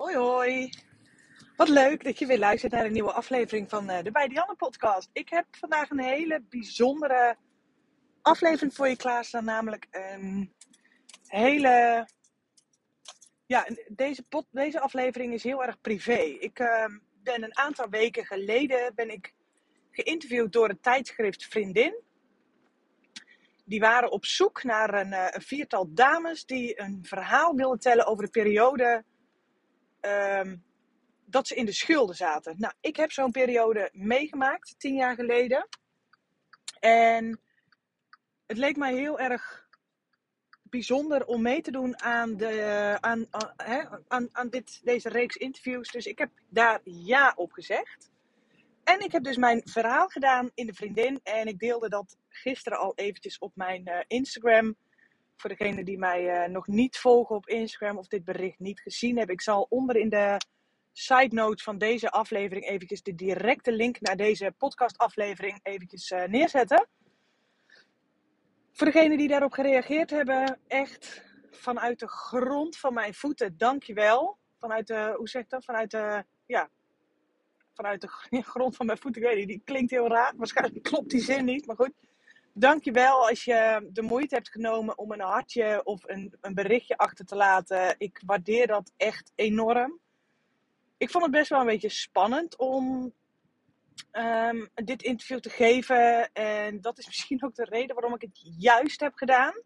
Hoi hoi. Wat leuk dat je weer luistert naar een nieuwe aflevering van uh, de Bij podcast. Ik heb vandaag een hele bijzondere aflevering voor je klaarstaan. Namelijk een hele... Ja, deze, deze aflevering is heel erg privé. Ik uh, ben een aantal weken geleden ben ik geïnterviewd door het tijdschrift Vriendin. Die waren op zoek naar een, uh, een viertal dames die een verhaal wilden tellen over de periode um, dat ze in de schulden zaten. Nou, ik heb zo'n periode meegemaakt, tien jaar geleden. En het leek mij heel erg bijzonder om mee te doen aan, de, aan, aan, aan, aan dit, deze reeks interviews. Dus ik heb daar ja op gezegd. En ik heb dus mijn verhaal gedaan in de vriendin. En ik deelde dat gisteren al eventjes op mijn uh, Instagram. Voor degenen die mij uh, nog niet volgen op Instagram of dit bericht niet gezien hebben. Ik zal onder in de side note van deze aflevering eventjes de directe link naar deze podcast aflevering eventjes uh, neerzetten. Voor degenen die daarop gereageerd hebben, echt vanuit de grond van mijn voeten, dankjewel. Vanuit de, hoe zeg ik dat? Vanuit de, ja, vanuit de grond van mijn voeten. Ik weet niet, die klinkt heel raar. Waarschijnlijk klopt die zin niet, maar goed. Dankjewel als je de moeite hebt genomen om een hartje of een, een berichtje achter te laten. Ik waardeer dat echt enorm. Ik vond het best wel een beetje spannend om um, dit interview te geven. En dat is misschien ook de reden waarom ik het juist heb gedaan.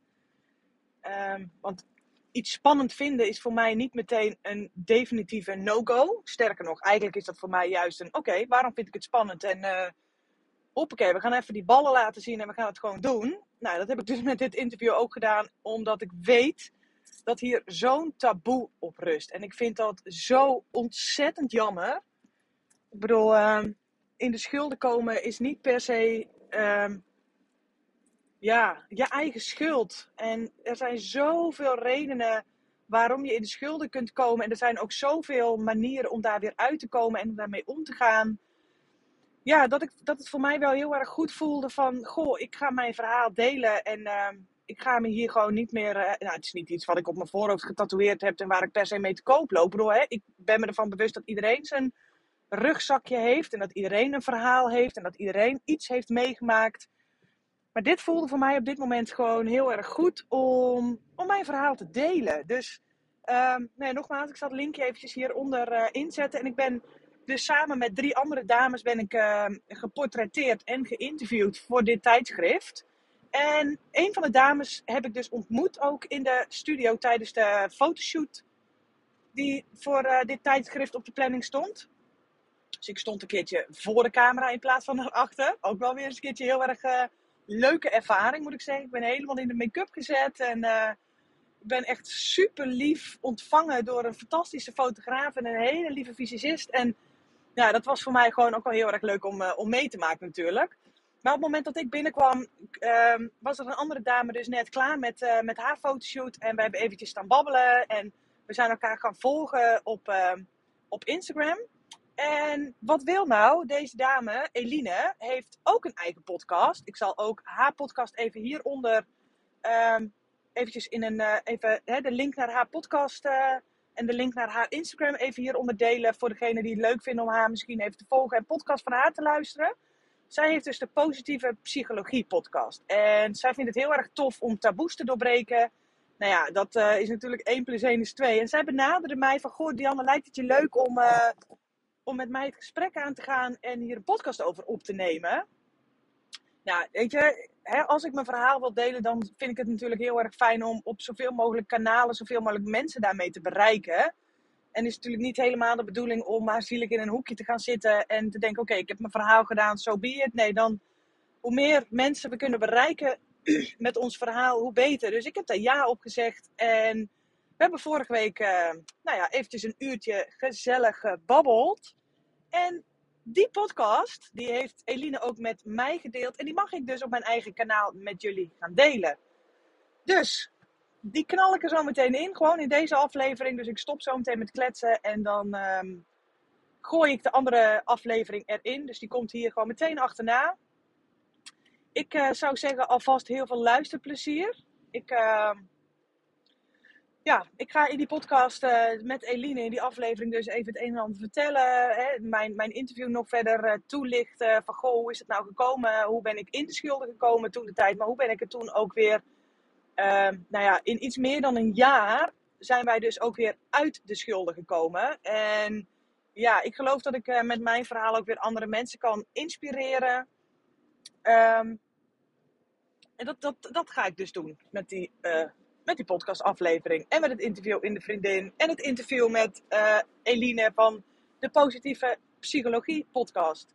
Um, want iets spannend vinden is voor mij niet meteen een definitieve no-go. Sterker nog, eigenlijk is dat voor mij juist een oké, waarom vind ik het spannend? En uh, hoppakee, we gaan even die ballen laten zien en we gaan het gewoon doen. Nou, dat heb ik dus met dit interview ook gedaan, omdat ik weet dat hier zo'n taboe op rust. En ik vind dat zo ontzettend jammer. Ik bedoel, uh, in de schulden komen is niet per se uh, ja, je eigen schuld. En er zijn zoveel redenen waarom je in de schulden kunt komen. En er zijn ook zoveel manieren om daar weer uit te komen en daarmee om te gaan. Ja, dat, ik, dat het voor mij wel heel erg goed voelde van... Goh, ik ga mijn verhaal delen en uh, ik ga me hier gewoon niet meer... Uh, nou, het is niet iets wat ik op mijn voorhoofd getatoeëerd heb en waar ik per se mee te koop loop. Bedoel, hè, ik ben me ervan bewust dat iedereen zijn rugzakje heeft. En dat iedereen een verhaal heeft en dat iedereen iets heeft meegemaakt maar dit voelde voor mij op dit moment gewoon heel erg goed om, om mijn verhaal te delen. Dus um, nee, nogmaals, ik zal het linkje eventjes hieronder uh, inzetten. En ik ben dus samen met drie andere dames ben ik uh, geportretteerd en geïnterviewd voor dit tijdschrift. En een van de dames heb ik dus ontmoet ook in de studio tijdens de fotoshoot die voor uh, dit tijdschrift op de planning stond. Dus ik stond een keertje voor de camera in plaats van erachter. Ook wel weer eens een keertje heel erg uh, leuke ervaring, moet ik zeggen. Ik ben helemaal in de make-up gezet en ik ben echt super lief ontvangen door een fantastische fotograaf en een hele lieve fysicist. En ja, dat was voor mij gewoon ook wel heel erg leuk om, uh, om mee te maken natuurlijk. Maar op het moment dat ik binnenkwam, uh, was er een andere dame dus net klaar met, uh, met haar fotoshoot. En we hebben eventjes staan babbelen en we zijn elkaar gaan volgen op, ehm, op Instagram. En wat wil nou? Deze dame, Eline, heeft ook een eigen podcast. Ik zal ook haar podcast even hieronder um, eventjes in een, uh, even hè, de link naar haar podcast en de link naar haar Instagram even hieronder delen. Voor degene die het leuk vinden om haar misschien even te volgen en podcast van haar te luisteren. Zij heeft dus de Positieve Psychologie podcast. En zij vindt het heel erg tof om taboes te doorbreken. Nou ja, dat uh, is natuurlijk 1 plus 1 is 2. En zij benaderde mij van, goh Dianne, lijkt het je leuk om om met mij het gesprek aan te gaan en hier een podcast over op te nemen. Nou, weet je, hè, als ik mijn verhaal wil delen, dan vind ik het natuurlijk heel erg fijn om op zoveel mogelijk kanalen, zoveel mogelijk mensen daarmee te bereiken. En is natuurlijk niet helemaal de bedoeling om maar zielig in een hoekje te gaan zitten en te denken: oké, ik heb mijn verhaal gedaan, zo so be it. Nee, dan hoe meer mensen we kunnen bereiken met ons verhaal, hoe beter. Dus ik heb daar ja op gezegd. En we hebben vorige week, uh, nou ja, eventjes een uurtje gezellig gebabbeld. En die podcast, die heeft Eline ook met mij gedeeld. En die mag ik dus op mijn eigen kanaal met jullie gaan delen. Dus, die knal ik er zo meteen in. Gewoon in deze aflevering. Dus ik stop zo meteen met kletsen. En dan um, gooi ik de andere aflevering erin. Dus die komt hier gewoon meteen achterna. Ik uh, zou zeggen alvast heel veel luisterplezier. Ik... Uh, ja, ik ga in die podcast uh, met Eline in die aflevering dus even het een en ander vertellen. Hè, mijn, mijn interview nog verder uh, toelichten. Van goh, hoe is het nou gekomen? Hoe ben ik in de schulden gekomen toen de tijd? Maar hoe ben ik er toen ook weer... Uh, nou ja, in iets meer dan een jaar zijn wij dus ook weer uit de schulden gekomen. En ja, ik geloof dat ik met mijn verhaal ook weer andere mensen kan inspireren. Um, en dat, dat, dat ga ik dus doen met die, met die podcastaflevering. En met het interview in de vriendin. En het interview met uh, Eline van de Positieve Psychologie podcast.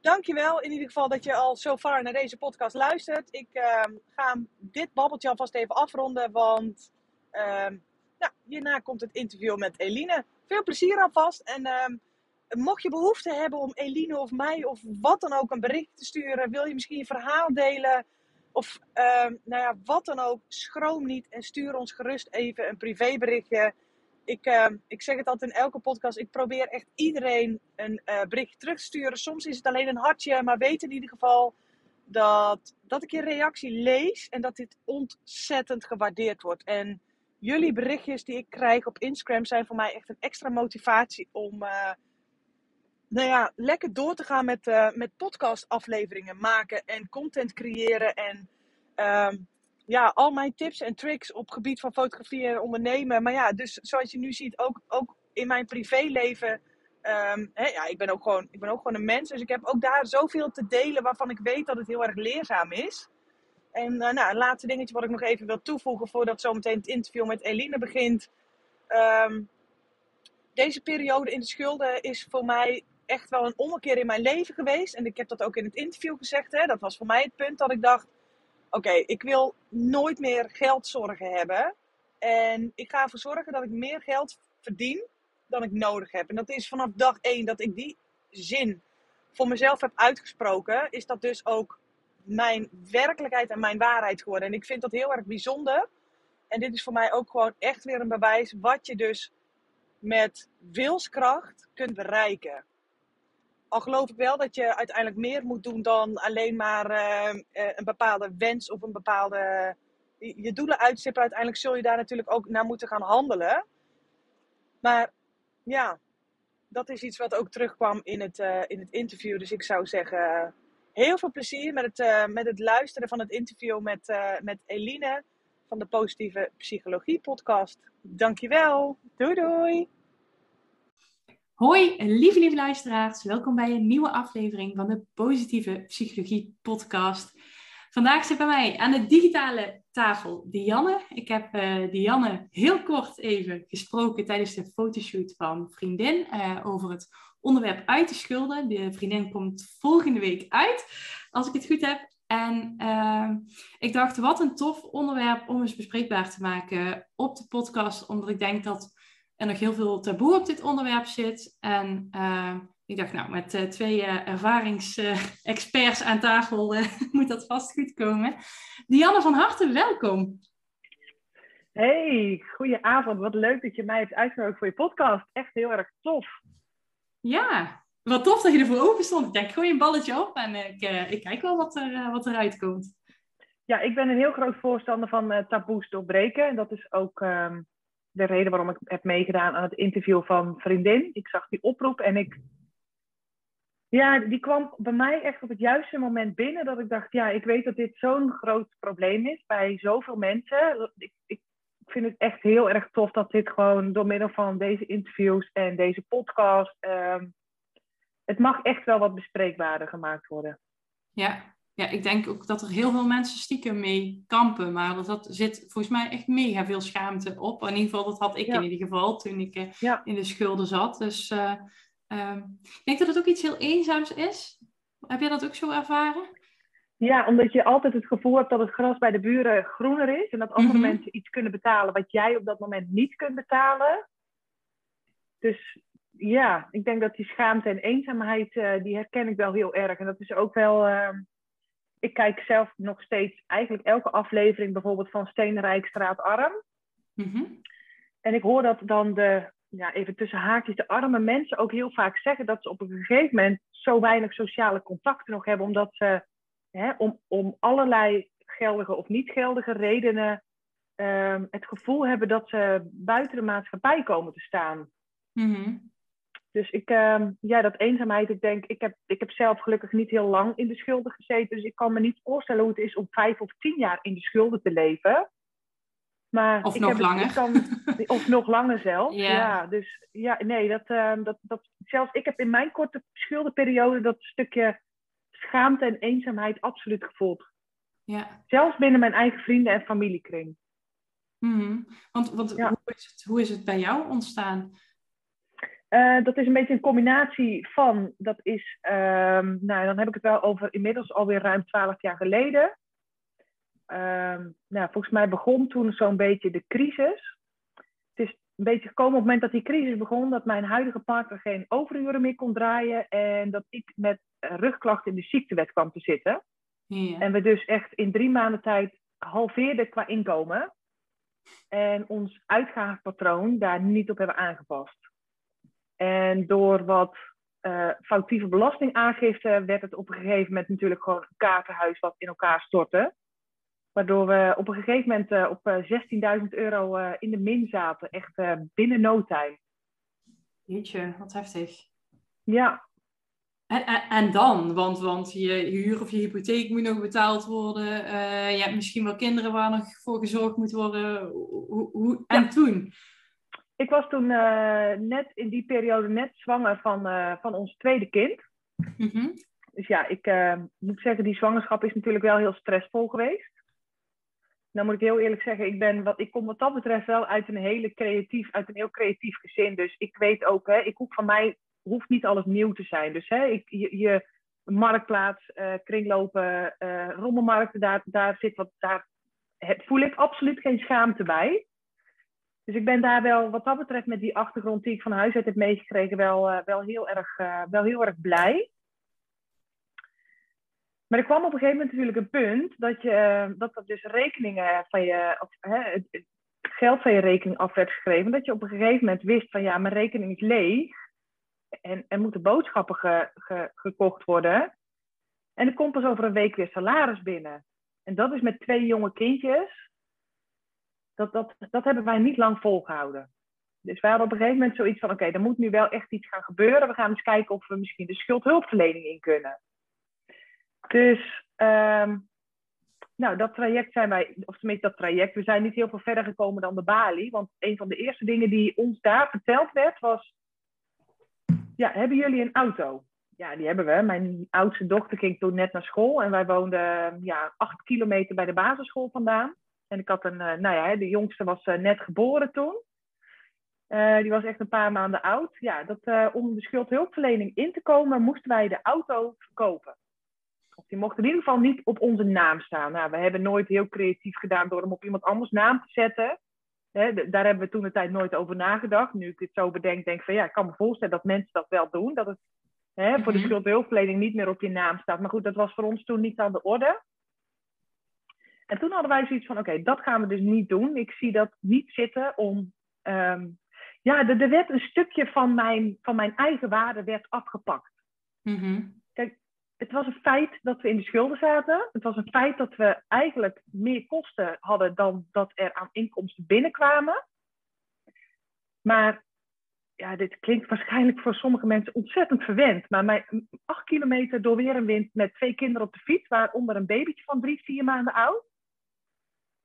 Dankjewel in ieder geval dat je al zo ver naar deze podcast luistert. Ik uh, ga dit babbeltje alvast even afronden. Want ehm, ja, hierna komt het interview met Eline. Veel plezier alvast. En ehm, mocht je behoefte hebben om Eline of mij of wat dan ook een bericht te sturen. Wil je misschien je verhaal delen of uh, nou ja, wat dan ook, schroom niet en stuur ons gerust even een privéberichtje. Ik, uh, ik zeg het altijd in elke podcast, ik probeer echt iedereen een uh, bericht terug te sturen. Soms is het alleen een hartje, maar weet in ieder geval dat, dat ik je reactie lees en dat dit ontzettend gewaardeerd wordt. En jullie berichtjes die ik krijg op Instagram zijn voor mij echt een extra motivatie om uh, nou ja, lekker door te gaan met, uh, met podcastafleveringen maken en content creëren. En uh, ja, al mijn tips en tricks op gebied van fotografie en ondernemen. Maar ja, dus zoals je nu ziet, ook, ook in mijn privéleven. Um, hè, ja, ik ben, ook gewoon, ik ben ook gewoon een mens. Dus ik heb ook daar zoveel te delen waarvan ik weet dat het heel erg leerzaam is. En uh, nou, een laatste dingetje wat ik nog even wil toevoegen voordat zometeen het interview met Eline begint. Um, deze periode in de schulden is voor mij echt wel een ommekeer in mijn leven geweest. En ik heb dat ook in het interview gezegd. Hè. Dat was voor mij het punt dat ik dacht: oké, ik wil nooit meer geldzorgen hebben. En ik ga ervoor zorgen dat ik meer geld verdien dan ik nodig heb. En dat is vanaf dag één dat ik die zin voor mezelf heb uitgesproken, is dat dus ook mijn werkelijkheid en mijn waarheid geworden. En ik vind dat heel erg bijzonder. En dit is voor mij ook gewoon echt weer een bewijs wat je dus met wilskracht kunt bereiken. Al geloof ik wel dat je uiteindelijk meer moet doen dan alleen maar uh, een bepaalde wens of een bepaalde. Je doelen uitstippen. Uiteindelijk zul je daar natuurlijk ook naar moeten gaan handelen. Maar ja, dat is iets wat ook terugkwam in het, uh, in het interview. Dus ik zou zeggen, heel veel plezier met het, met het luisteren van het interview met, met Eline van de Positieve Psychologie Podcast. Dankjewel. Doei doei. Hoi, lieve lieve luisteraars. Welkom bij een nieuwe aflevering van de Positieve Psychologie Podcast. Vandaag zit bij mij aan de digitale tafel Dianne. Ik heb uh, Dianne heel kort even gesproken tijdens de fotoshoot van Vriendin uh, over het onderwerp uit de schulden. De vriendin komt volgende week uit, als ik het goed heb. En uh, ik dacht, wat een tof onderwerp om eens bespreekbaar te maken op de podcast, omdat ik denk dat er nog heel veel taboe op dit onderwerp zit. En uh, ik dacht, nou, met uh, twee uh, ervaringsexperts aan tafel moet dat vast goed komen. Dianne, van harte welkom. Hey, goedenavond. Wat leuk dat je mij hebt uitgenodigd voor je podcast. Echt heel erg tof. Ja, wat tof dat je ervoor open stond. Ik denk, gooi een balletje op en ik, ik kijk wel wat, er, wat eruit komt. Ja, ik ben een heel groot voorstander van taboes doorbreken. En dat is ook... Um de reden waarom ik heb meegedaan aan het interview van Vriendin. Ik zag die oproep en ik. Ja, die kwam bij mij echt op het juiste moment binnen. Dat ik dacht, ja, ik weet dat dit zo'n groot probleem is bij zoveel mensen. Ik, ik vind het echt heel erg tof dat dit gewoon door middel van deze interviews en deze podcast. Um, het mag echt wel wat bespreekbaarder gemaakt worden. Ja, ja, ik denk ook dat er heel veel mensen stiekem mee kampen. Maar dat, dat zit volgens mij echt mega veel schaamte op. In ieder geval, dat had ik in ieder geval toen ik uh, in de schulden zat. Dus uh, uh, ik denk dat het ook iets heel eenzaams is. Heb jij dat ook zo ervaren? Ja, omdat je altijd het gevoel hebt dat het gras bij de buren groener is. En dat andere mm-hmm. mensen iets kunnen betalen wat jij op dat moment niet kunt betalen. Dus ja, ik denk dat die schaamte en eenzaamheid, uh, die herken ik wel heel erg. En dat is ook wel ehm, ik kijk zelf nog steeds eigenlijk elke aflevering bijvoorbeeld van Steenrijk Straat Arm. Mm En ik hoor dat dan de, ja, even tussen haakjes, de arme mensen ook heel vaak zeggen dat ze op een gegeven moment zo weinig sociale contacten nog hebben, omdat ze hè, om, om allerlei geldige of niet geldige redenen ehm, het gevoel hebben dat ze buiten de maatschappij komen te staan. Mhm. Dus ik, ehm, ja, dat eenzaamheid, ik denk, ik heb, ik heb zelf gelukkig niet heel lang in de schulden gezeten. Dus ik kan me niet voorstellen hoe het is om vijf of tien jaar in de schulden te leven. Maar Of ik nog heb het- langer. ik kan- of nog langer zelf. Ja. Ja. dus ja, nee, dat, ehm, dat, dat, zelfs ik heb in mijn korte schuldenperiode dat stukje schaamte en eenzaamheid absoluut gevoeld. Ja. Zelfs binnen mijn eigen vrienden- en familiekring. Mhm. Want, want Ja. hoe, is het, hoe is het bij jou ontstaan? Eh, dat is een beetje een combinatie van, dat is, ehm, nou dan heb ik het wel over inmiddels alweer ruim twaalf jaar geleden. Ehm, nou, volgens mij begon toen zo'n beetje de crisis. Het is een beetje gekomen op het moment dat die crisis begon, dat mijn huidige partner geen overuren meer kon draaien en dat ik met eh, rugklachten in de ziektewet kwam te zitten. Ja. En we dus echt in drie maanden tijd halveerden qua inkomen. En ons uitgavenpatroon daar niet op hebben aangepast. En door wat eh, foutieve belastingaangifte werd het op een gegeven moment natuurlijk gewoon een kaartenhuis wat in elkaar stortte. Waardoor we op een gegeven moment eh, op eh, 16.000 euro eh, in de min zaten. Echt binnen no time. Jeetje, wat heftig. Ja, En, en, en dan? Want, want je, huur of je hypotheek moet nog betaald worden. je hebt misschien wel kinderen waar nog voor gezorgd moet worden. Hoe, hoe, en toen? Ik was toen eh, net in die periode net zwanger van, eh, van ons tweede kind. Mhm. Dus ja, ik eh, moet zeggen, die zwangerschap is natuurlijk wel heel stressvol geweest. Nou moet ik heel eerlijk zeggen, ik, ben, wat, ik kom wat dat betreft wel uit een, hele creatief, uit een heel creatief gezin. Dus ik weet ook, hè, ik hoef van mij hoeft niet alles nieuw te zijn. Dus hè, ik, je, je marktplaats, kringlopen, rommelmarkten, daar, daar zit wat, daar het, voel ik absoluut geen schaamte bij. Dus ik ben daar wel, wat dat betreft, met die achtergrond die ik van huis uit heb meegekregen, wel, eh, wel, heel, erg, eh, wel heel erg blij. Maar er kwam op een gegeven moment natuurlijk een punt dat, je, eh, dat er dus rekeningen van je, of, hè, het, geld van je rekening af werd geschreven. Dat je op een gegeven moment wist van ja, mijn rekening is leeg en er moeten boodschappen ge- ge- gekocht worden. En er komt pas over een week weer salaris binnen. En dat is met twee jonge kindjes. Dat, dat, dat hebben wij niet lang volgehouden. Dus wij hadden op een gegeven moment zoiets van: oké, er moet nu wel echt iets gaan gebeuren. We gaan eens kijken of we misschien de schuldhulpverlening in kunnen. Dus, ehm, nou, dat traject zijn wij, of tenminste dat traject, we zijn niet heel veel verder gekomen dan de balie. Want een van de eerste dingen die ons daar verteld werd was: ja, hebben jullie een auto? Ja, die hebben we. Mijn oudste dochter ging toen net naar school en wij woonden ja, acht kilometer bij de basisschool vandaan. En ik had een, eh, nou ja, de jongste was eh, net geboren toen. Eh, die was echt een paar maanden oud. Ja, dat, om de schuldhulpverlening in te komen, moesten wij de auto verkopen. Of die mocht in ieder geval niet op onze naam staan. Nou, we hebben nooit heel creatief gedaan door hem op iemand anders naam te zetten. Hè, daar hebben we toen de tijd nooit over nagedacht. Nu ik dit zo bedenk, denk ik van ja, ik kan me voorstellen dat mensen dat wel doen. Dat het hè, voor de Mhm. schuldhulpverlening niet meer op je naam staat. Maar goed, dat was voor ons toen niet aan de orde. En toen hadden wij zoiets van, oké, dat gaan we dus niet doen. Ik zie dat niet zitten om... ehm, ja, er, er werd een stukje van mijn, van mijn eigen waarde werd afgepakt. Mhm. Het was een feit dat we in de schulden zaten. Het was een feit dat we eigenlijk meer kosten hadden dan dat er aan inkomsten binnenkwamen. Maar ja, dit klinkt waarschijnlijk voor sommige mensen ontzettend verwend. Maar mijn acht kilometer door weer en wind met twee kinderen op de fiets, waaronder een babytje van drie, vier maanden oud.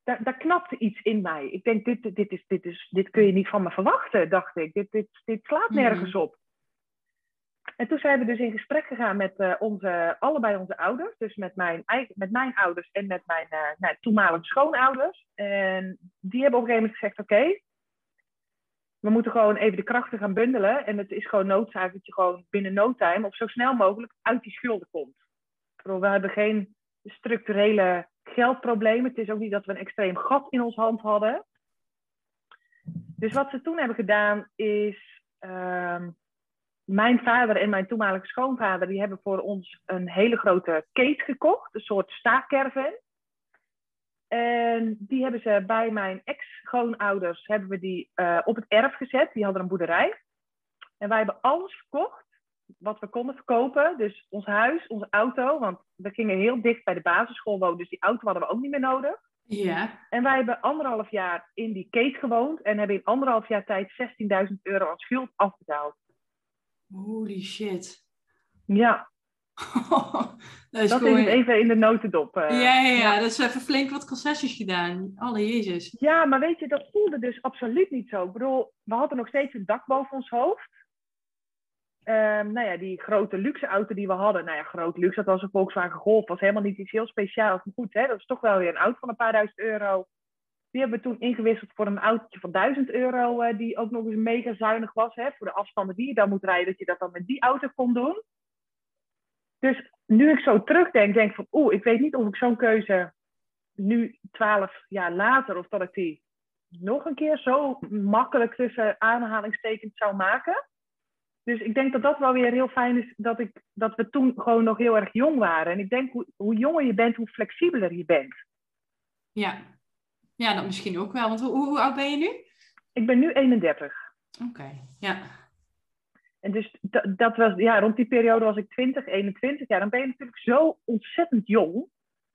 Daar, daar knapte iets in mij. Ik denk, dit, dit, is, dit, is, dit kun je niet van me verwachten, dacht ik. Dit, dit, dit slaat nergens op. En toen zijn we dus in gesprek gegaan met eh, onze, allebei onze ouders. Dus met mijn, eigen, met mijn ouders en met mijn eh, nou, toenmalige schoonouders. En die hebben op een gegeven moment gezegd, oké, we moeten gewoon even de krachten gaan bundelen. En het is gewoon noodzaak dat je gewoon binnen no time of zo snel mogelijk uit die schulden komt. Ik bedoel, we hebben geen structurele geldproblemen. Het is ook niet dat we een extreem gat in ons hand hadden. Dus wat ze toen hebben gedaan is... ehm, mijn vader en mijn toenmalige schoonvader... die hebben voor ons een hele grote case gekocht. Een soort staakcaravan. En die hebben ze bij mijn ex-schoonouders hebben we die eh, op het erf gezet. Die hadden een boerderij. En wij hebben alles verkocht wat we konden verkopen. Dus ons huis, onze auto. Want we gingen heel dicht bij de basisschool wonen. Dus die auto hadden we ook niet meer nodig. Ja. En wij hebben anderhalf jaar in die keet gewoond en hebben in anderhalf jaar tijd 16.000 euro aan schuld afbetaald. Holy shit. Ja, dat is dat is het even in de notendop. eh. Ja, ja, ja, dat is even flink wat concessies gedaan. Alle jezus. Ja, maar weet je, dat voelde dus absoluut niet zo. Ik bedoel, we hadden nog steeds een dak boven ons hoofd. Ehm, nou ja, die grote luxe auto die we hadden. Nou ja, groot luxe, dat was een Volkswagen Golf. was helemaal niet iets heel speciaals. Maar goed, hè, dat is toch wel weer een auto van een paar duizend euro. Die hebben we toen ingewisseld voor een autootje van 1000 euro. eh, die ook nog eens mega zuinig was. Hè, voor de afstanden die je dan moet rijden. Dat je dat dan met die auto kon doen. Dus nu ik zo terugdenk, denk ik van... Oeh, ik weet niet of ik zo'n keuze nu, twaalf jaar later... of dat ik die nog een keer zo makkelijk tussen aanhalingstekens zou maken. Dus ik denk dat dat wel weer heel fijn is dat, ik, dat we toen gewoon nog heel erg jong waren. En ik denk hoe, hoe jonger je bent, hoe flexibeler je bent. Ja. Ja, dat misschien ook wel. Want hoe, hoe oud ben je nu? Ik ben nu 31. Oké, ja. En dus dat, dat was, ja, rond die periode was ik 20, 21 jaar. Dan ben je natuurlijk zo ontzettend jong.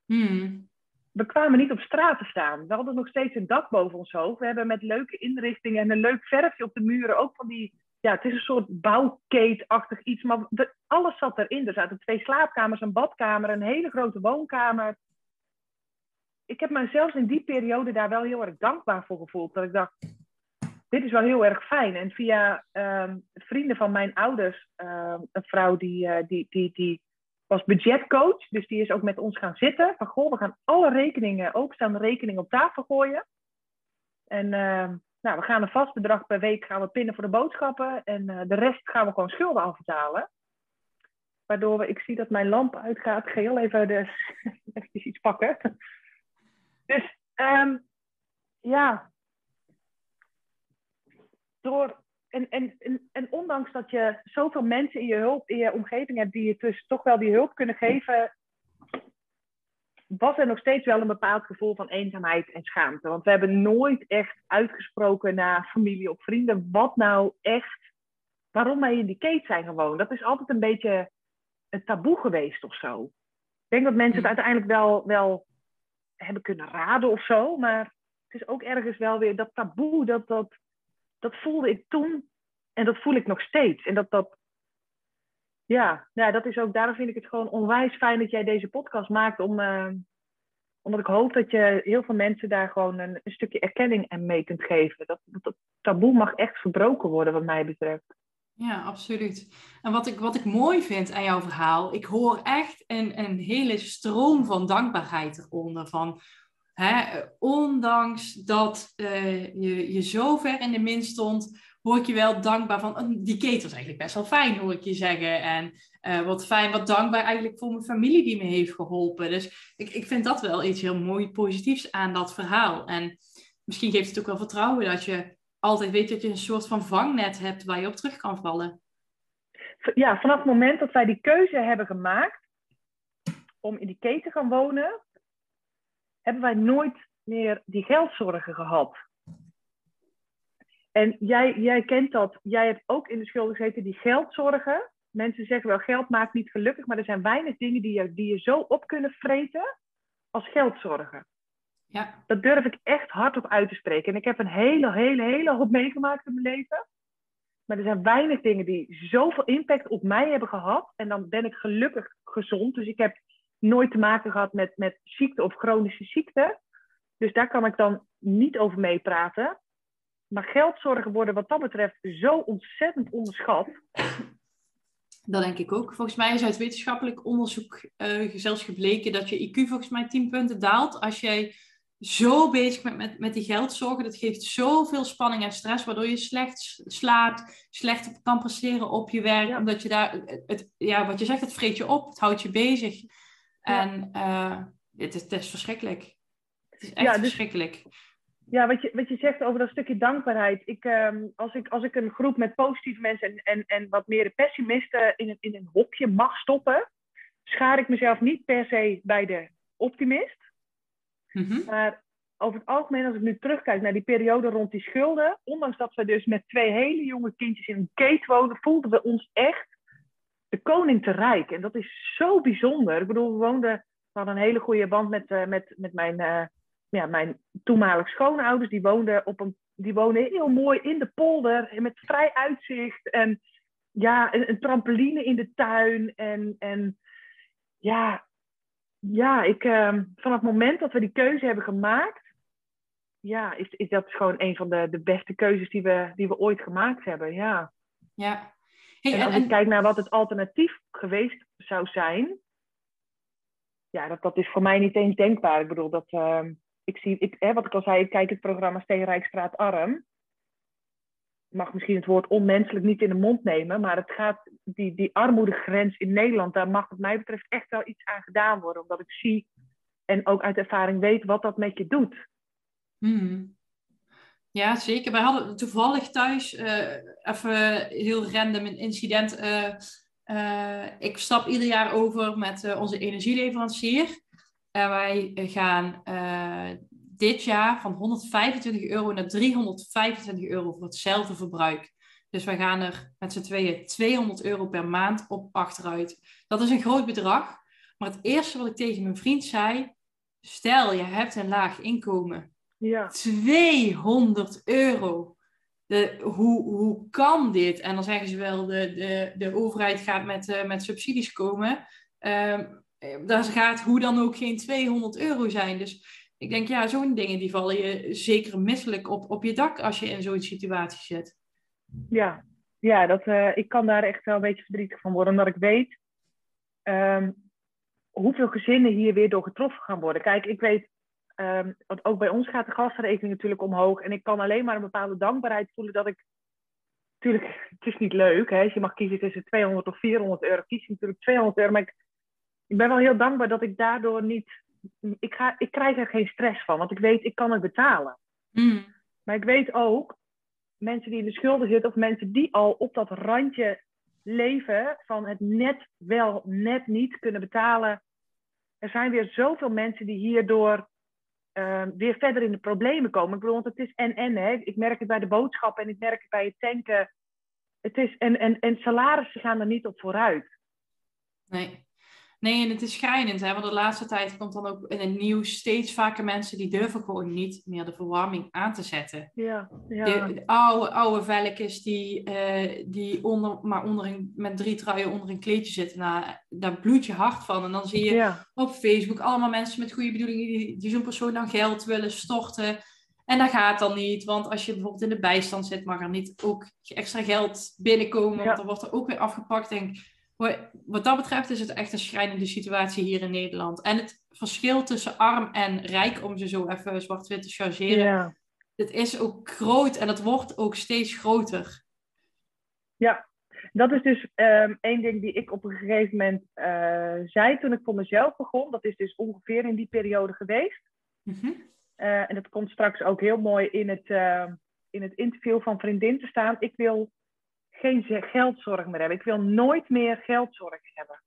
Hmm. We kwamen niet op straat te staan. We hadden nog steeds een dak boven ons hoofd. We hebben met leuke inrichtingen en een leuk verfje op de muren ook van die ja, het is een soort bouwkeetachtig iets, maar alles zat erin. Er zaten twee slaapkamers, een badkamer, een hele grote woonkamer. Ik heb me zelfs in die periode daar wel heel erg dankbaar voor gevoeld. Dat ik dacht, dit is wel heel erg fijn. En via um, vrienden van mijn ouders, um, een vrouw die, uh, die, die, die was budgetcoach, dus die is ook met ons gaan zitten. Van goh, we gaan alle rekeningen, openstaande rekeningen op tafel gooien. En uh, nou, we gaan een vast bedrag per week gaan we pinnen voor de boodschappen. En uh, de rest gaan we gewoon schulden afbetalen. Waardoor we, ik zie dat mijn lamp uitgaat. Heel even, de, even iets pakken. Dus um, ja. Door, en, en, en, en ondanks dat je zoveel mensen in je, hulp, in je omgeving hebt die je dus toch wel die hulp kunnen geven, was er nog steeds wel een bepaald gevoel van eenzaamheid en schaamte. Want we hebben nooit echt uitgesproken naar familie of vrienden wat nou echt, waarom wij in die keet zijn gewoon. Dat is altijd een beetje een taboe geweest of zo. Ik denk dat mensen het uiteindelijk wel, wel hebben kunnen raden of zo, maar het is ook ergens wel weer dat taboe, dat, dat, dat voelde ik toen en dat voel ik nog steeds. En dat, dat, ja, ja, dat is ook, daarom vind ik het gewoon onwijs fijn dat jij deze podcast maakt. Om, uh, omdat ik hoop dat je heel veel mensen daar gewoon een, stukje erkenning en mee kunt geven. Dat, dat, taboe mag echt verbroken worden, wat mij betreft. Ja, absoluut. En wat ik, wat ik mooi vind aan jouw verhaal, ik hoor echt een, een hele stroom van dankbaarheid eronder. Van, hè, ondanks dat uh, je, je zo ver in de min stond, hoor ik je wel dankbaar van, oh, die keten was eigenlijk best wel fijn, hoor ik je zeggen. En uh, wat fijn, wat dankbaar eigenlijk voor mijn familie die me heeft geholpen. Dus ik, ik vind dat wel iets heel mooi positiefs aan dat verhaal. En misschien geeft het ook wel vertrouwen dat je altijd weet dat je een soort van vangnet hebt waar je op terug kan vallen. Ja, vanaf het moment dat wij die keuze hebben gemaakt om in die keten te gaan wonen, hebben wij nooit meer die geldzorgen gehad. En jij, jij kent dat. Jij hebt ook in de schulden gezeten die geldzorgen. Mensen zeggen wel, geld maakt niet gelukkig, maar er zijn weinig dingen die je, die je zo op kunnen vreten als geldzorgen. Ja. Dat durf ik echt hardop uit te spreken. En ik heb een hele, hele, hele hoop meegemaakt in mijn leven. Maar er zijn weinig dingen die zoveel impact op mij hebben gehad. En dan ben ik gelukkig gezond. Dus ik heb nooit te maken gehad met, met ziekte of chronische ziekte. Dus daar kan ik dan niet over meepraten. Maar geldzorgen worden wat dat betreft zo ontzettend onderschat. Dat denk ik ook. Volgens mij is uit wetenschappelijk onderzoek uh, zelfs gebleken dat je IQ volgens mij 10 punten daalt. Als jij zo bezig bent met, met die geldzorgen, dat geeft zoveel spanning en stress, waardoor je slecht slaapt, slecht kan presteren op je werk. Ja. Omdat je daar, het, ja, wat je zegt, het vreet je op, het houdt je bezig. Ja. En uh, het, is, het is verschrikkelijk. Het is echt Ja, dus- verschrikkelijk. Ja, wat je, wat je zegt over dat stukje dankbaarheid. Ik, ehm, als, ik, als ik een groep met positieve mensen en, en, en wat meer pessimisten in een, in een hokje mag stoppen, schaar ik mezelf niet per se bij de optimist. Mhm. Maar over het algemeen, als ik nu terugkijk naar die periode rond die schulden, ondanks dat we dus met twee hele jonge kindjes in een keet woonden, voelden we ons echt de koning te rijk. En dat is zo bijzonder. Ik bedoel, we woonden, we hadden een hele goede band met, uh, met, met mijn, uh, ja, mijn toenmalige schoonouders, die woonden, op een, die woonden heel mooi in de polder. Met vrij uitzicht. En ja, een, een trampoline in de tuin. En, en ja, ja ik, uh, vanaf het moment dat we die keuze hebben gemaakt, ja, is, is dat gewoon een van de, de beste keuzes die we, die we ooit gemaakt hebben. Ja. ja. Hey, en als en, ik kijk naar wat het alternatief geweest zou zijn, ja, dat, dat is voor mij niet eens denkbaar. Ik bedoel, dat, uh, ik zie, hè, wat ik al zei, ik kijk het programma Steenrijkstraat Arm. Ik mag misschien het woord onmenselijk niet in de mond nemen, maar het gaat, die, die armoedegrens in Nederland, daar mag wat mij betreft echt wel iets aan gedaan worden. Omdat ik zie en ook uit ervaring weet wat dat met je doet. Hmm. Ja, zeker. Wij hadden toevallig thuis uh, even heel random een incident. Uh, uh, ik stap ieder jaar over met onze energieleverancier. En wij gaan dit jaar van 125 euro naar 325 euro voor hetzelfde verbruik. Dus wij gaan er met z'n tweeën 200 euro per maand op achteruit. Dat is een groot bedrag. Maar het eerste wat ik tegen mijn vriend zei, stel je hebt een laag inkomen. Ja. 200 euro. De, hoe, hoe kan dit? En dan zeggen ze wel, de, de, de overheid gaat met, uh, met subsidies komen. Uh, daar gaat hoe dan ook geen 200 euro zijn. Dus ik denk, ja, zo'n dingen die vallen je zeker misselijk op, op je dak als je in zo'n situatie zit. Ja, ja dat, uh, ik kan daar echt wel een beetje verdrietig van worden, omdat ik weet um, hoeveel gezinnen hier weer door getroffen gaan worden. Kijk, ik weet, um, want ook bij ons gaat de gastenrekening natuurlijk omhoog. En ik kan alleen maar een bepaalde dankbaarheid voelen dat ik. Natuurlijk, het is niet leuk. Hè? Je mag kiezen tussen 200 of 400 euro, kies je natuurlijk 200 euro. Maar ik, ik ben wel heel dankbaar dat ik daardoor niet ik, ga, ik krijg er geen stress van, want ik weet, ik kan het betalen. Mm. Maar ik weet ook, mensen die in de schulden zitten, of mensen die al op dat randje leven van het net wel, net niet kunnen betalen. Er zijn weer zoveel mensen die hierdoor uh, weer verder in de problemen komen. Ik bedoel, want het is en-en. Hè. Ik merk het bij de boodschappen en ik merk het bij het tanken. Het is, en, en, en salarissen gaan er niet op vooruit. Nee. Nee, en het is schrijnend, hè? want de laatste tijd komt dan ook in het nieuws steeds vaker mensen die durven gewoon niet meer de verwarming aan te zetten. Ja, ja. De, oude, oude velkjes die, uh, die onder, maar onder een, met drie truien onder een kleedje zitten, nou, daar bloed je hart van. En dan zie je ja. op Facebook allemaal mensen met goede bedoelingen die, die zo'n persoon dan geld willen storten. En dat gaat dan niet, want als je bijvoorbeeld in de bijstand zit, mag er niet ook extra geld binnenkomen, want dan wordt er ook weer afgepakt. Denk, wat dat betreft is het echt een schrijnende situatie hier in Nederland. En het verschil tussen arm en rijk, om ze zo even zwart-wit te chargeren, ja. het is ook groot en het wordt ook steeds groter. Ja, dat is dus um, één ding die ik op een gegeven moment uh, zei toen ik voor mezelf begon. Dat is dus ongeveer in die periode geweest. Mm -hmm. uh, en dat komt straks ook heel mooi in het, uh, in het interview van Vriendin te staan. Ik wil geen geldzorg meer hebben. Ik wil nooit meer geldzorgen hebben.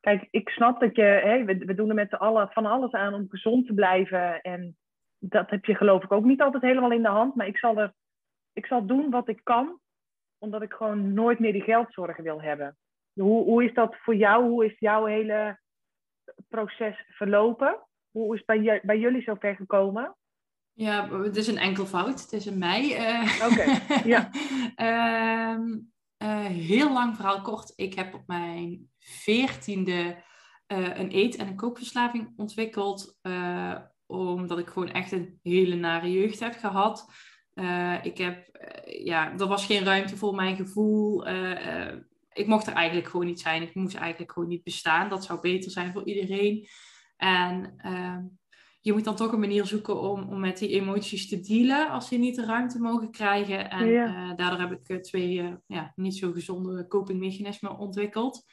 Kijk, ik snap dat je, we doen er met z'n allen van alles aan om gezond te blijven. En dat heb je geloof ik ook niet altijd helemaal in de hand. Maar ik zal, er, ik zal doen wat ik kan, omdat ik gewoon nooit meer die geldzorgen wil hebben. Hoe, hoe is dat voor jou? Hoe is jouw hele proces verlopen? Hoe is het bij, bij jullie zover gekomen? Ja, het is een enkel fout. Het is in mei. Uh, Oké, okay. ja. uh, uh, heel lang verhaal kort. Ik heb op mijn veertiende uh, een eet- en een kookverslaving ontwikkeld. omdat ik gewoon echt een hele nare jeugd heb gehad. ik heb, ja, er was geen ruimte voor mijn gevoel. ik mocht er eigenlijk gewoon niet zijn. Ik moest eigenlijk gewoon niet bestaan. Dat zou beter zijn voor iedereen. En ehm, je moet dan toch een manier zoeken om, om met die emoties te dealen als die niet de ruimte mogen krijgen. En ja. uh, daardoor heb ik uh, twee uh, ja, niet zo gezonde copingmechanismen ontwikkeld.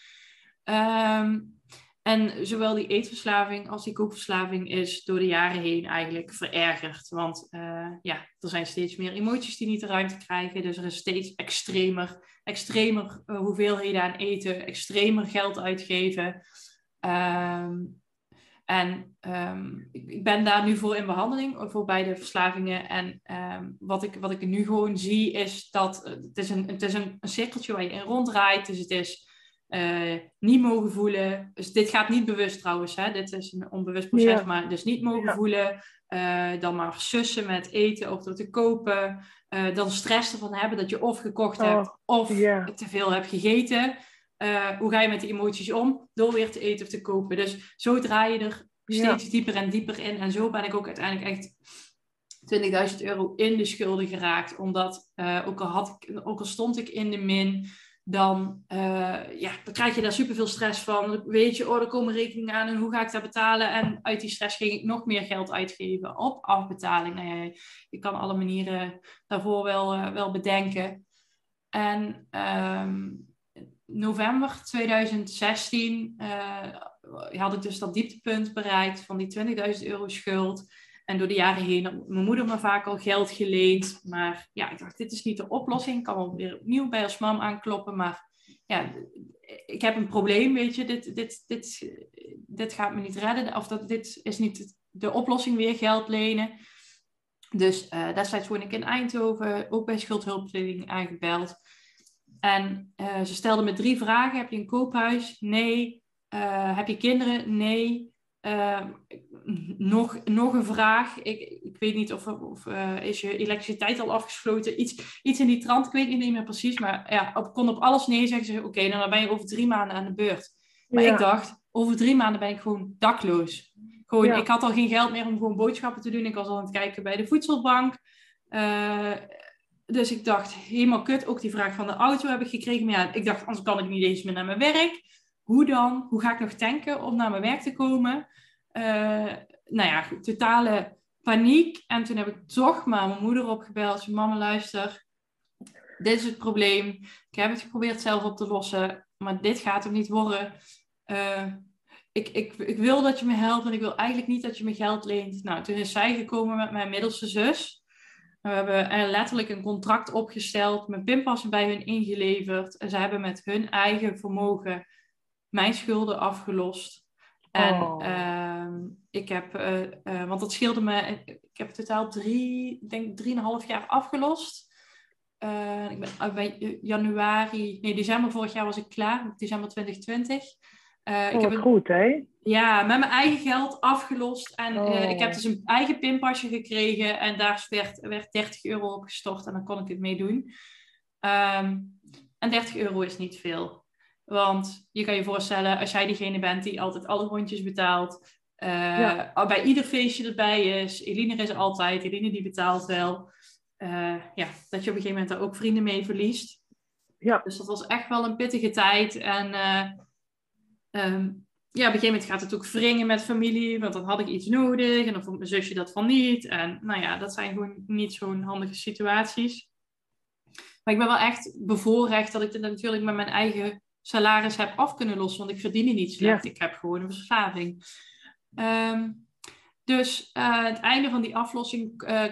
Um, en zowel die eetverslaving als die kookverslaving is door de jaren heen eigenlijk verergerd. Want ja, er zijn steeds meer emoties die niet de ruimte krijgen. Dus er is steeds extremer, extremer hoeveelheden aan eten, extremer geld uitgeven. Um, en um, ik, ik, ben daar nu voor in behandeling, voor beide verslavingen. En um, wat, ik, wat ik nu gewoon zie is dat het is een, het is een, een cirkeltje waar je in ronddraait. Dus het is niet mogen voelen. Dus dit gaat niet bewust trouwens, hè? dit is een onbewust proces, maar dus niet mogen voelen. dan maar sussen met eten of door te kopen. dan stress ervan hebben dat je of gekocht oh, hebt of te veel hebt gegeten. Hoe ga je met die emoties om? Door weer te eten of te kopen. Dus zo draai je er steeds dieper en dieper in. En zo ben ik ook uiteindelijk echt 20.000 euro in de schulden geraakt. Omdat uh, ook, al had ik, ook al stond ik in de min, dan, uh, ja, dan krijg je daar superveel stress van. Weet je, oh, er komen rekeningen aan en hoe ga ik dat betalen? En uit die stress ging ik nog meer geld uitgeven op afbetaling. Nou ja, je kan alle manieren daarvoor wel, uh, wel bedenken. En um, november 2016 had ik dus dat dieptepunt bereikt van die 20.000 euro schuld. En door de jaren heen had mijn moeder me vaak al geld geleend. Maar ja, ik dacht, dit is niet de oplossing. Ik kan wel weer opnieuw bij als mam aankloppen. Maar ja, ik heb een probleem, weet je. Dit, dit, dit, dit gaat me niet redden. Of dat, dit is niet de oplossing, weer geld lenen. Dus uh, destijds woonde ik in Eindhoven, ook bij schuldhulpverlening aangebeld. En uh, ze stelden me drie vragen. Heb je een koophuis? Nee. Uh, heb je kinderen? Nee. Uh, nog, nog een vraag. Ik, ik weet niet of, of is je elektriciteit al afgesloten. Iets, iets in die trant, ik weet niet meer precies. Maar ja, op, kon op alles nee zeggen ze, oké, nou, dan ben je over drie maanden aan de beurt. Maar ik dacht, over drie maanden ben ik gewoon dakloos. Gewoon, Ik had al geen geld meer om gewoon boodschappen te doen. Ik was al aan het kijken bij de voedselbank. Uh, dus ik dacht, helemaal kut. Ook die vraag van de auto heb ik gekregen. Maar ja, ik dacht, anders kan ik niet eens meer naar mijn werk. Hoe dan? Hoe ga ik nog tanken om naar mijn werk te komen? Uh, nou ja, totale paniek. En toen heb ik toch maar mijn moeder opgebeld. Mama, luister. Dit is het probleem. Ik heb het geprobeerd zelf op te lossen. Maar dit gaat hem niet worden. Uh, ik, ik, ik wil dat je me helpt. En ik wil eigenlijk niet dat je me geld leent. Nou, toen is zij gekomen met mijn middelste zus. We hebben er letterlijk een contract opgesteld. Mijn pinpassen bij hun ingeleverd. En ze hebben met hun eigen vermogen mijn schulden afgelost. En oh. Ehm, ik heb, uh, uh, want dat scheelde me, ik heb totaal drie, ik denk drieënhalf jaar afgelost. Ik ben bij januari, nee, december vorig jaar was ik klaar, december 2020. Uh, oh, ik heb een, goed, hè? Ja, met mijn eigen geld afgelost. En oh. ik heb dus een eigen pinpasje gekregen. En daar werd, werd 30 euro op gestort. En dan kon ik het mee doen. Um, en 30 euro is niet veel. Want je kan je voorstellen, als jij diegene bent die altijd alle rondjes betaalt, uh, bij ieder feestje erbij is, Eline is er altijd, Eline die betaalt wel, uh, ja, dat je op een gegeven moment daar ook vrienden mee verliest. Ja. Dus dat was echt wel een pittige tijd. En um, ja, op een gegeven moment gaat het ook wringen met familie, want dan had ik iets nodig en dan vond mijn zusje dat van niet. En nou ja, dat zijn gewoon niet zo'n handige situaties. Maar ik ben wel echt bevoorrecht dat ik dit natuurlijk met mijn eigen salaris heb af kunnen lossen, want ik verdien niet slecht. Ik heb gewoon een verslaving. Um, dus uh, het einde van die aflossing, uh,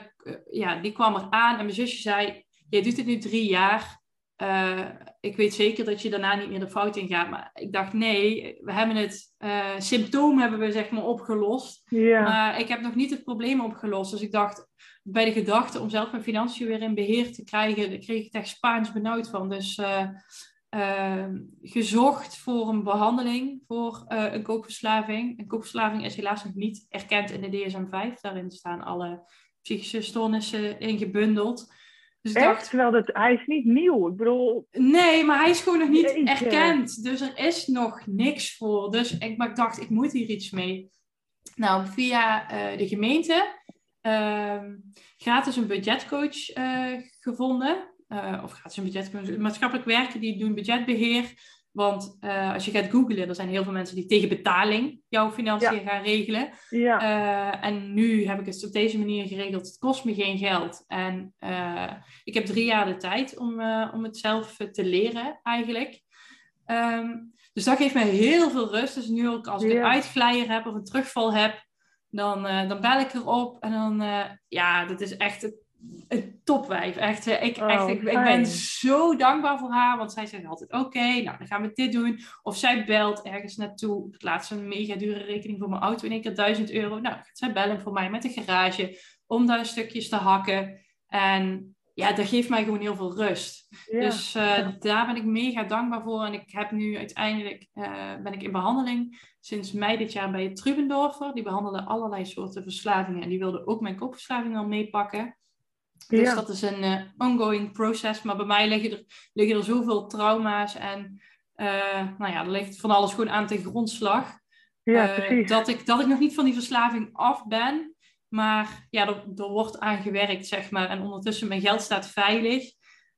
ja, die kwam er aan. En mijn zusje zei, je doet het nu drie jaar. Uh, ik weet zeker dat je daarna niet meer de fout in gaat. Maar ik dacht, nee, we hebben het symptoom hebben we zeg maar opgelost. Maar ik heb nog niet het probleem opgelost. Dus ik dacht, bij de gedachte om zelf mijn financiën weer in beheer te krijgen, daar kreeg ik echt Spaans benauwd van. Dus Ehm, gezocht voor een behandeling voor uh, een kookverslaving. Een kookverslaving is helaas nog niet erkend in de DSM-5. Daarin staan alle psychische stoornissen in gebundeld. Dus Echt? Dacht, Terwijl dat, hij is niet nieuw. Ik bedoel... Nee, maar hij is gewoon nog niet erkend. Dus er is nog niks voor. Dus ik, maar ik dacht, ik moet hier iets mee. Nou, via uh, de gemeente uh, gratis een budgetcoach uh, gevonden. Uh, of gratis een budget, maatschappelijk werken, die doen budgetbeheer. Want uh, als je gaat googlen, er zijn heel veel mensen die tegen betaling jouw financiën gaan regelen. Ja. Uh, en nu heb ik het op deze manier geregeld. Het kost me geen geld. En ik heb drie jaar de tijd om, om het zelf te leren, eigenlijk. Um, dus dat geeft mij heel veel rust. Dus nu ook als ik een uitglijer heb of een terugval heb, dan, dan bel ik erop. En dan, ja, dat is echt het een topwijf. Echt, ik, oh, echt ik, ik, ben zo dankbaar voor haar. Want zij zegt altijd: Oké, nou dan gaan we dit doen. Of zij belt ergens naartoe. Ik laatst een mega dure rekening voor mijn auto in één keer 1000 euro. Nou, zij bellen voor mij met de garage. Om daar stukjes te hakken. En ja, dat geeft mij gewoon heel veel rust. Ja. Dus uh, daar ben ik mega dankbaar voor. En ik heb nu uiteindelijk, uh, ben ik in behandeling sinds mei dit jaar bij Trubendorfer. Die behandelde allerlei soorten verslavingen. En die wilde ook mijn koopverslaving al meepakken. Dus ja. dat is een uh, ongoing process. Maar bij mij liggen er, liggen er zoveel trauma's. En nou ja, er ligt van alles gewoon aan ten grondslag. Ja, precies. dat, ik, dat ik nog niet van die verslaving af ben. Maar ja, er, er, wordt aan gewerkt, zeg maar. En ondertussen, mijn geld staat veilig.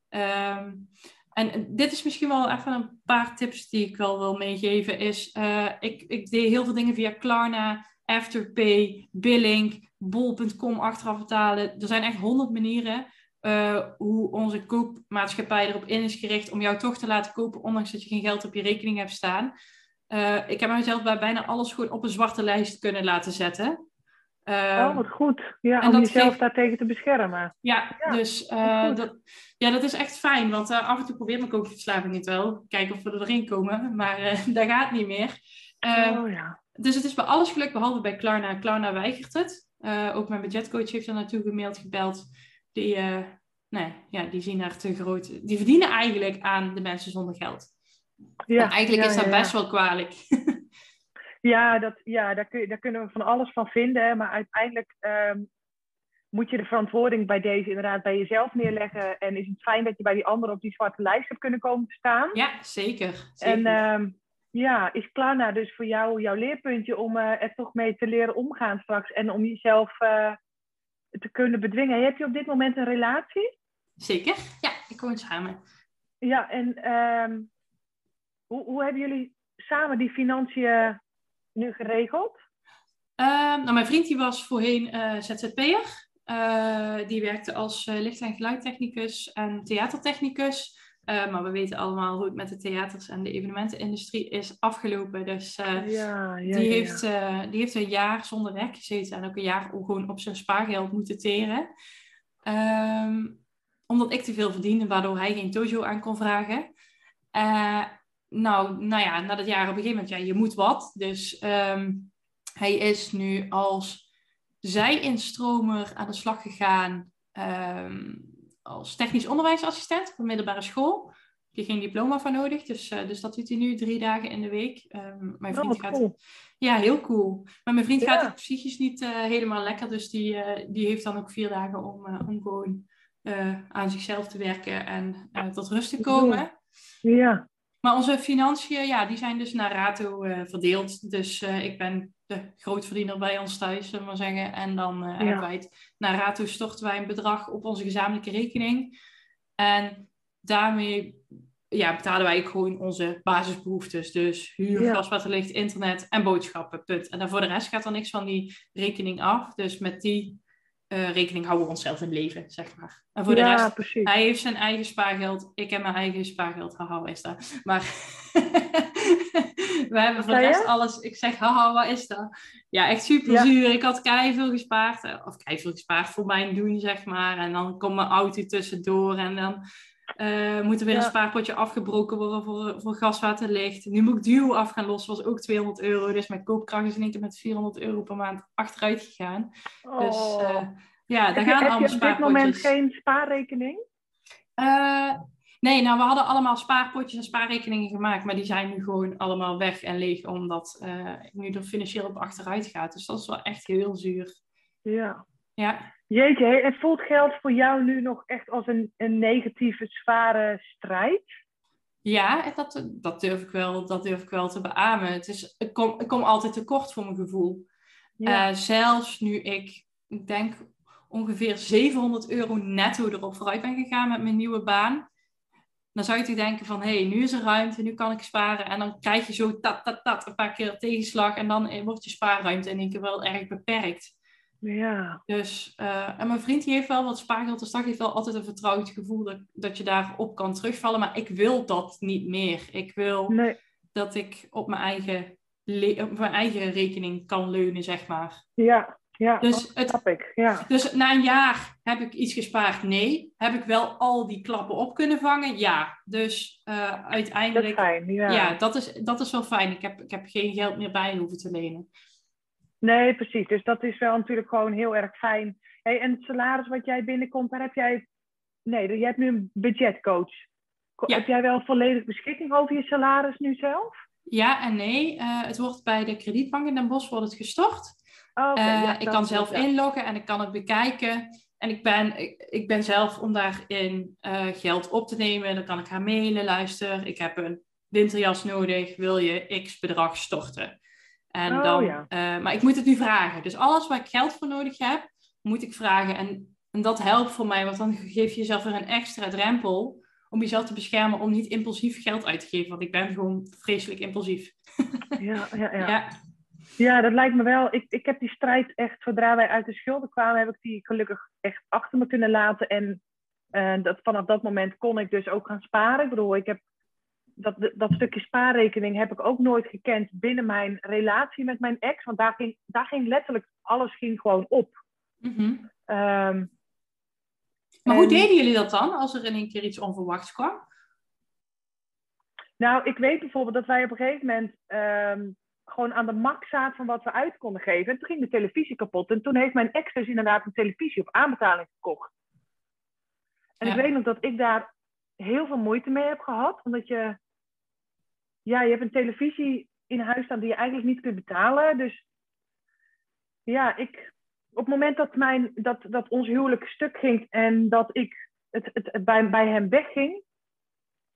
Um, en dit is misschien wel even een paar tips die ik wel wil meegeven. Is, ik, ik deed heel veel dingen via Klarna, Afterpay, Billing, Bol.com achteraf betalen. Er zijn echt honderd manieren uh, hoe onze koopmaatschappij erop in is gericht om jou toch te laten kopen, ondanks dat je geen geld op je rekening hebt staan. Uh, ik heb mezelf bij bijna alles gewoon op een zwarte lijst kunnen laten zetten. Um, oh, wat goed. Ja, om jezelf geeft... daartegen te beschermen. Ja, ja dus uh, dat, ja, dat is echt fijn. Want uh, af en toe probeert mijn koopverslaving het wel. Kijken of we er erin komen. Maar dat gaat niet meer. oh, ja. Dus het is bij alles gelukt, behalve bij Klarna. Klarna weigert het. ook mijn budgetcoach heeft er naartoe gemaild, gebeld. Die, nee, ja, die zien daar te groot... Die verdienen eigenlijk aan de mensen zonder geld. Ja, en eigenlijk ja, is dat ja, best wel kwalijk. Ja, dat, ja daar, kun, daar kunnen we van alles van vinden. Maar uiteindelijk um, moet je de verantwoording bij deze inderdaad bij jezelf neerleggen. En is het fijn dat je bij die anderen op die zwarte lijst hebt kunnen komen te staan. Ja, zeker. En zeker. um, ja, is Klarna dus voor jou jouw leerpuntje om uh, er toch mee te leren omgaan straks. En om jezelf uh, te kunnen bedwingen. Heb je op dit moment een relatie? Zeker, ja. Ik woon samen. Ja, en um, hoe, hoe hebben jullie samen die financiën nu geregeld? Uh, nou, mijn vriend die was voorheen uh, ZZP'er. Uh, die werkte als licht- en geluidtechnicus en theatertechnicus. Maar we weten allemaal hoe het met de theaters en de evenementenindustrie is afgelopen. Dus ja, ja, die, ja, heeft, die heeft een jaar zonder werk gezeten en ook een jaar gewoon op zijn spaargeld moeten teren. Um, omdat ik te veel verdiende, waardoor hij geen tojo aan kon vragen nou, nou ja, na dat jaar op een gegeven moment, ja, je moet wat. Dus um, hij is nu als zij-instromer aan de slag gegaan um, als technisch onderwijsassistent op een middelbare school. Je geen diploma van nodig, dus, uh, dus dat doet hij nu drie dagen in de week. Um, mijn vriend oh, gaat, cool. Ja, heel cool. Maar mijn vriend Ja. gaat het psychisch niet uh, helemaal lekker, dus die, uh, die heeft dan ook vier dagen om, om gewoon aan zichzelf te werken en tot rust te komen. Ja, Maar onze financiën, ja, die zijn dus naar Rato uh, verdeeld. Dus uh, ik ben de grootverdiener bij ons thuis, zullen we maar zeggen. En dan uh, Ja. kwijt. Naar Rato storten wij een bedrag op onze gezamenlijke rekening. En daarmee ja, betalen wij gewoon onze basisbehoeftes. Dus huur, Ja. gas, internet en boodschappen. Punt. En dan voor de rest gaat er niks van die rekening af. Dus met die uh, rekening houden we onszelf in leven, zeg maar. En voor de rest precies. hij heeft zijn eigen spaargeld. Ik heb mijn eigen spaargeld. Haha, wat is dat? Maar we hebben voor de rest je? alles. Ik zeg, haha, wat is dat? Ja, echt super Ja. zuur. Ik had veel gespaard. eh, Of veel gespaard voor mijn doen, zeg maar. En dan komt mijn auto tussendoor. En dan eh, moet er weer Ja. een spaarpotje afgebroken worden voor, voor gaswaterlicht. Nu moet ik duo af gaan lossen. was ook 200 euro. Dus mijn koopkracht is in één keer met 400 euro per maand achteruit gegaan. Dus Oh. eh, ja, daar heb je, gaan heb allemaal je op dit moment spaarpotjes. geen spaarrekening? Eh, nee, nou, we hadden allemaal spaarpotjes en spaarrekeningen gemaakt, maar die zijn nu gewoon allemaal weg en leeg, omdat ik nu er financieel op achteruit gaat. Dus dat is wel echt heel zuur. Ja. Ja, Jeetje, en voelt geld voor jou nu nog echt als een, een negatieve, zware strijd? ja dat, dat, durf ik wel, dat durf ik wel te beamen. Het is, ik, kom, ik kom altijd tekort voor mijn gevoel. Ja. Eh, zelfs nu ik, ik denk ongeveer 700 euro netto erop vooruit ben gegaan met mijn nieuwe baan. Dan zou je toch denken van, hé, hey, nu is er ruimte, nu kan ik sparen. En dan krijg je zo tat, tat, tat, een paar keer tegenslag. En dan wordt je spaarruimte in één keer wel erg beperkt. Ja. Dus, uh, en mijn vriend die heeft wel wat spaargeld, dus dat heeft wel altijd een vertrouwd gevoel dat, dat je daarop kan terugvallen. Maar ik wil dat niet meer. Ik wil Nee. dat ik op mijn eigen, op mijn eigen rekening kan leunen, zeg maar. Ja. Ja, Dus dat het, snap ik. Ja. dus na een jaar heb ik iets gespaard? Nee. Heb ik wel al die klappen op kunnen vangen? Ja. Dus uh, Dat is uiteindelijk, fijn. Ja. ja, dat, is, dat is wel fijn. Ik heb, ik heb geen geld meer bij hoeven te lenen. Nee, precies. Dus dat is wel natuurlijk gewoon heel erg fijn. Hey, en het salaris wat jij binnenkomt, daar heb jij nee, je hebt nu een budgetcoach. Ja. Heb jij wel volledig beschikking over je salaris nu zelf? Ja en nee. Eh, het wordt bij de kredietbank in Den Bosch wordt het gestort. Oh, oké, Eh, ja, ik kan zelf ja. inloggen en ik kan het bekijken. En ik ben, ik, ik ben zelf om daarin eh, geld op te nemen. Dan kan ik haar mailen, luister. Ik heb een winterjas nodig. Wil je x bedrag storten? En Oh, dan, ja. eh, maar ik moet het nu vragen. Dus alles waar ik geld voor nodig heb, moet ik vragen. En, en dat helpt voor mij, want dan geef je jezelf weer een extra drempel om jezelf te beschermen om niet impulsief geld uit te geven. Want ik ben gewoon vreselijk impulsief. Ja, ja, ja. Ja. Ja, dat lijkt me wel. Ik, ik heb die strijd echt, zodra wij uit de schulden kwamen, heb ik die gelukkig echt achter me kunnen laten. En eh, dat, vanaf dat moment kon ik dus ook gaan sparen. Ik bedoel, ik heb dat, dat stukje spaarrekening heb ik ook nooit gekend binnen mijn relatie met mijn ex. Want daar ging, daar ging letterlijk, alles ging gewoon op. Mhm. Ehm, Maar hoe En- deden jullie dat dan als er in één keer iets onverwachts kwam? Nou, ik weet bijvoorbeeld dat wij op een gegeven moment ehm, gewoon aan de max zaten van wat we uit konden geven. En toen ging de televisie kapot. En toen heeft mijn ex dus inderdaad een televisie op aanbetaling gekocht. En ik weet nog dat ik daar heel veel moeite mee heb gehad. Omdat je, ja, je hebt een televisie in huis staan die je eigenlijk niet kunt betalen. Dus ja, ik, op het moment dat, mijn, dat, dat ons huwelijk stuk ging en dat ik het, het, het bij, bij hem wegging,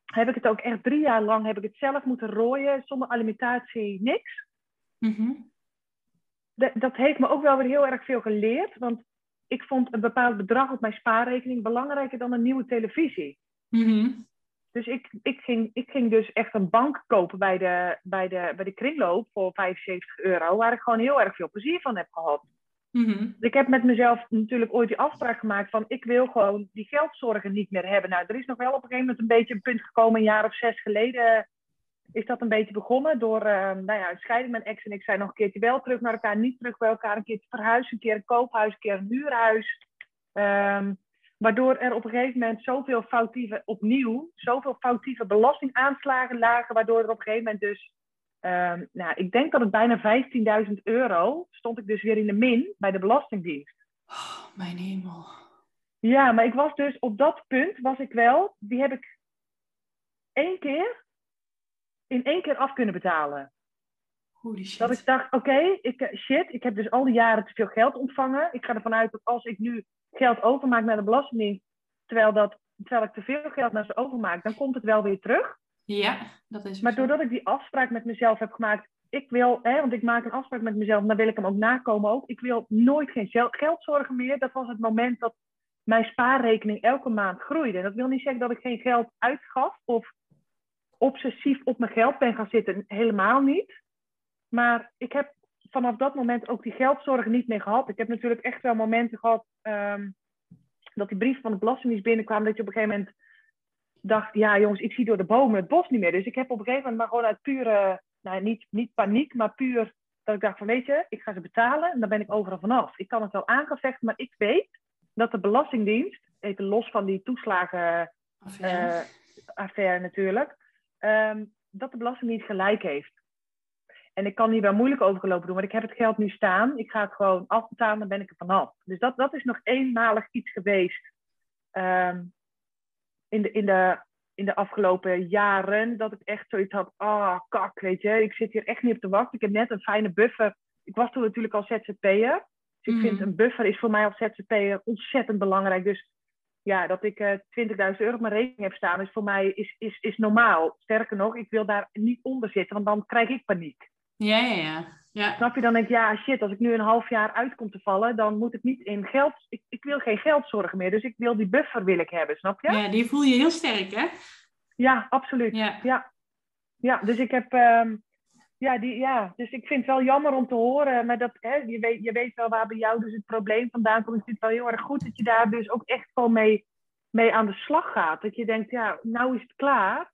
heb ik het ook echt drie jaar lang heb ik het zelf moeten rooien, zonder alimentatie, niks. Mhm. Dat, dat heeft me ook wel weer heel erg veel geleerd, want ik vond een bepaald bedrag op mijn spaarrekening belangrijker dan een nieuwe televisie. Mhm. Dus ik, ik, ging, ik ging dus echt een bank kopen bij de, bij, de, bij de kringloop voor 75 euro, waar ik gewoon heel erg veel plezier van heb gehad. Mhm. Ik heb met mezelf natuurlijk ooit die afspraak gemaakt van ik wil gewoon die geldzorgen niet meer hebben. Nou, er is nog wel op een gegeven moment een beetje een punt gekomen, een jaar of zes geleden is dat een beetje begonnen door eh, nou ja, een scheiding. Mijn ex en ik zijn nog een keertje wel terug naar elkaar, niet terug bij elkaar, een keertje verhuizen, een keer een koophuis, een keer een huurhuis. Ehm, waardoor er op een gegeven moment zoveel foutieve, opnieuw, zoveel foutieve belastingaanslagen lagen, waardoor er op een gegeven moment dus Ehm, nou, ik denk dat het bijna 15.000 euro stond ik dus weer in de min bij de Belastingdienst. Oh, mijn hemel. Ja, maar ik was dus op dat punt, was ik wel, die heb ik één keer, in één keer af kunnen betalen. Holy shit. Dat ik dacht, oké, ik eh, shit, ik heb dus al die jaren te veel geld ontvangen. Ik ga ervan uit dat als ik nu geld overmaak naar de Belastingdienst, terwijl, dat, terwijl ik te veel geld naar ze overmaak, dan komt het wel weer terug. Ja, dat is Maar doordat ik die afspraak met mezelf heb gemaakt, ik wil, hè, want ik maak een afspraak met mezelf, dan wil ik hem ook nakomen ook. Ik wil nooit geen zel- geldzorgen meer. Dat was het moment dat mijn spaarrekening elke maand groeide. En dat wil niet zeggen dat ik geen geld uitgaf of obsessief op mijn geld ben gaan zitten. Helemaal niet. Maar ik heb vanaf dat moment ook die geldzorgen niet meer gehad. Ik heb natuurlijk echt wel momenten gehad ehm, dat die brieven van de Belastingdienst binnenkwamen. Dat je op een gegeven moment dacht, ja jongens, ik zie door de bomen het bos niet meer. Dus ik heb op een gegeven moment maar gewoon uit pure, nou niet, niet paniek, maar puur dat ik dacht van weet je, ik ga ze betalen en dan ben ik overal vanaf. Ik kan het wel aangevechten, maar ik weet dat de Belastingdienst, even los van die toeslagen ja. eh, affaire natuurlijk, ehm, dat de Belastingdienst gelijk heeft. En ik kan hier wel moeilijk over gelopen doen, maar ik heb het geld nu staan. Ik ga het gewoon afbetalen, dan ben ik er vanaf. Dus dat, dat is nog eenmalig iets geweest ehm, in, de, in, de, in de afgelopen jaren. Dat ik echt zoiets had, ah, kak, weet je. Ik zit hier echt niet op te wachten. Ik heb net een fijne buffer. Ik was toen natuurlijk al ZZP'er. Dus ik Mhm. vind een buffer is voor mij als ZZP'er ontzettend belangrijk. Dus ja, dat ik eh 20.000 euro op mijn rekening heb staan, is voor mij is, is, is normaal. Sterker nog, ik wil daar niet onder zitten, want dan krijg ik paniek. Ja, ja, ja. ja. Snap je? Dan denk ik, ja, shit, als ik nu een half jaar uit kom te vallen, dan moet ik niet in geld... Ik, ik wil geen geldzorgen meer, dus ik wil die buffer wil ik hebben, snap je? Ja, die voel je heel sterk, hè? Ja, absoluut. Ja. Ja, ja dus ik heb... ehm, ja, die, ja, dus ik vind het wel jammer om te horen, maar dat, hè, je, weet, je weet wel waar bij jou dus het probleem vandaan komt. Ik vind het wel heel erg goed dat je daar dus ook echt gewoon mee, mee aan de slag gaat. Dat je denkt, ja, nou is het klaar.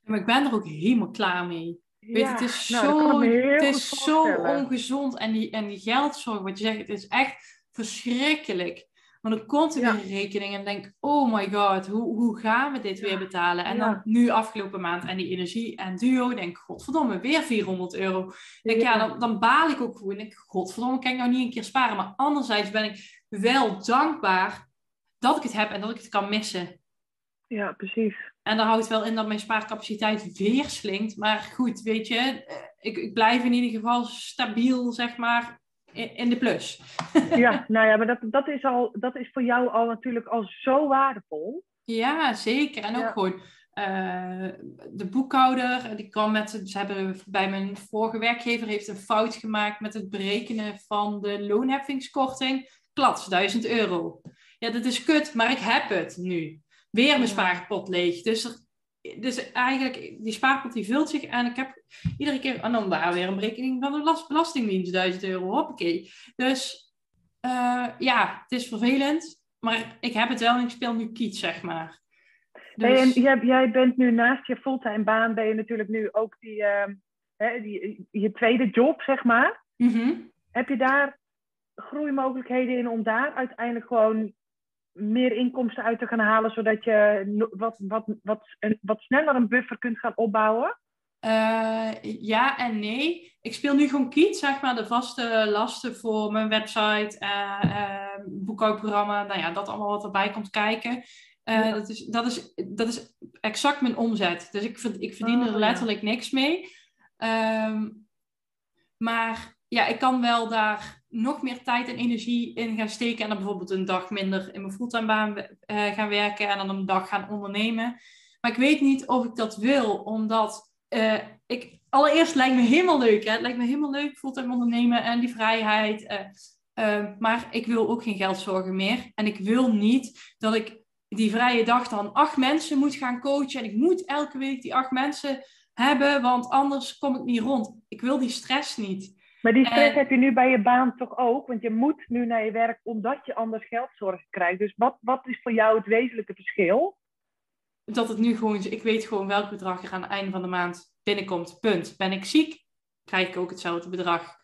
Maar ik ben er ook helemaal klaar mee. Weet Ja, het is nou, zo, het is zo ongezond. En die, en die geldzorg, wat je zegt, het is echt verschrikkelijk. Want dan komt er Ja. weer een rekening en denk oh my god, hoe, hoe gaan we dit Ja. weer betalen? En Ja. dan nu afgelopen maand en die energie en duo, denk ik, godverdomme, weer 400 euro. Denk, ja, dan, dan baal ik ook gewoon. Denk, godverdomme, kan ik nou niet een keer sparen? Maar anderzijds ben ik wel dankbaar dat ik het heb en dat ik het kan missen. Ja, precies. En daar houdt wel in dat mijn spaarcapaciteit weer slinkt. Maar goed, weet je, eh, ik, ik blijf in ieder geval stabiel, zeg maar, in, in de plus. Ja, nou ja, maar dat, dat, is al, dat is voor jou al natuurlijk al zo waardevol. Ja, zeker. En ook Ja. gewoon eh, de boekhouder, die kwam met, ze hebben bij mijn vorige werkgever heeft een fout gemaakt met het berekenen van de loonheffingskorting. Klats, 1000 euro. Ja, dat is kut, maar ik heb het nu. Weer mijn spaarpot leeg. Dus, er- dus eigenlijk, die spaarpot die vult zich en ik heb iedere keer, en dan daar weer een berekening van de belas- belastingdienst, 1000 euro, hoppakee. Dus eh, ja, het is vervelend, maar ik heb het wel en ik speel nu kiet, zeg maar. Dus, en jij, jij bent nu naast je fulltime baan, ben je natuurlijk nu ook die, ehm, hè, die, je tweede job, zeg maar. Mhm. Heb je daar groeimogelijkheden in om daar uiteindelijk gewoon meer inkomsten uit te gaan halen, zodat je wat, wat, wat, een, wat sneller een buffer kunt gaan opbouwen? Eh, ja en nee. Ik speel nu gewoon Kiet, zeg maar, de vaste lasten voor mijn website, eh eh, boekhoudprogramma, nou ja, dat allemaal wat erbij komt kijken. Eh, Ja. dat, is, dat, is, dat is exact mijn omzet. Dus ik, ik verdien Oh, er ja. letterlijk niks mee. Ehm, maar ja, ik kan wel daar nog meer tijd en energie in gaan steken. En dan bijvoorbeeld een dag minder in mijn fulltime baan eh, gaan werken en dan een dag gaan ondernemen. Maar ik weet niet of ik dat wil, omdat eh, ik, allereerst lijkt me helemaal leuk. Hè? Het lijkt me helemaal leuk fulltime ondernemen en die vrijheid. eh, maar ik wil ook geen geldzorgen meer. En ik wil niet dat ik die vrije dag dan acht mensen moet gaan coachen. En ik moet elke week die acht mensen hebben, want anders kom ik niet rond. Ik wil die stress niet. Maar die stress heb je nu bij je baan toch ook? Want je moet nu naar je werk omdat je anders geldzorgen krijgt. Dus wat, wat is voor jou het wezenlijke verschil? Dat het nu gewoon, ik weet gewoon welk bedrag er aan het einde van de maand binnenkomt. Punt. Ben ik ziek, krijg ik ook hetzelfde bedrag.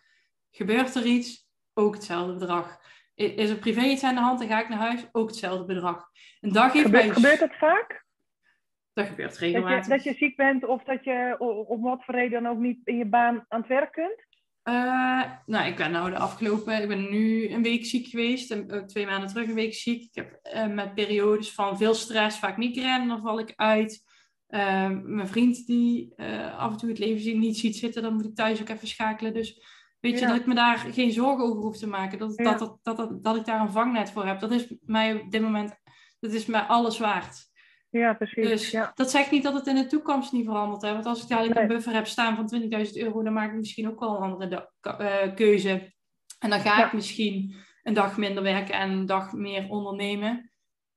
Gebeurt er iets, ook hetzelfde bedrag. Is er privé iets aan de hand en ga ik naar huis, ook hetzelfde bedrag. Een dag heeft Gebeurt, mij... gebeurt dat vaak? Dat gebeurt Dat regelmatig. je, dat je ziek bent of dat je om wat voor reden dan ook niet in je baan aan het werk kunt? Eh, nou, ik ben nou de afgelopen, ik ben nu een week ziek geweest, en ook twee maanden terug een week ziek. Ik heb eh, met periodes van veel stress, vaak migraine, dan val ik uit. Eh, mijn vriend die eh, af en toe het leven niet ziet zitten, dan moet ik thuis ook even schakelen. Dus weet je, dat ik me daar geen zorgen over hoef te maken. Dat, Ja. dat, dat, dat, dat, dat ik daar een vangnet voor heb, dat is mij op dit moment, dat is mij alles waard. Ja, precies. Dus ja. dat zegt niet dat het in de toekomst niet verandert. Hè? Want als ik dadelijk Nee. een buffer heb staan van 20.000 euro, dan maak ik misschien ook wel een andere eh, keuze. En dan ga Ja. ik misschien een dag minder werken en een dag meer ondernemen.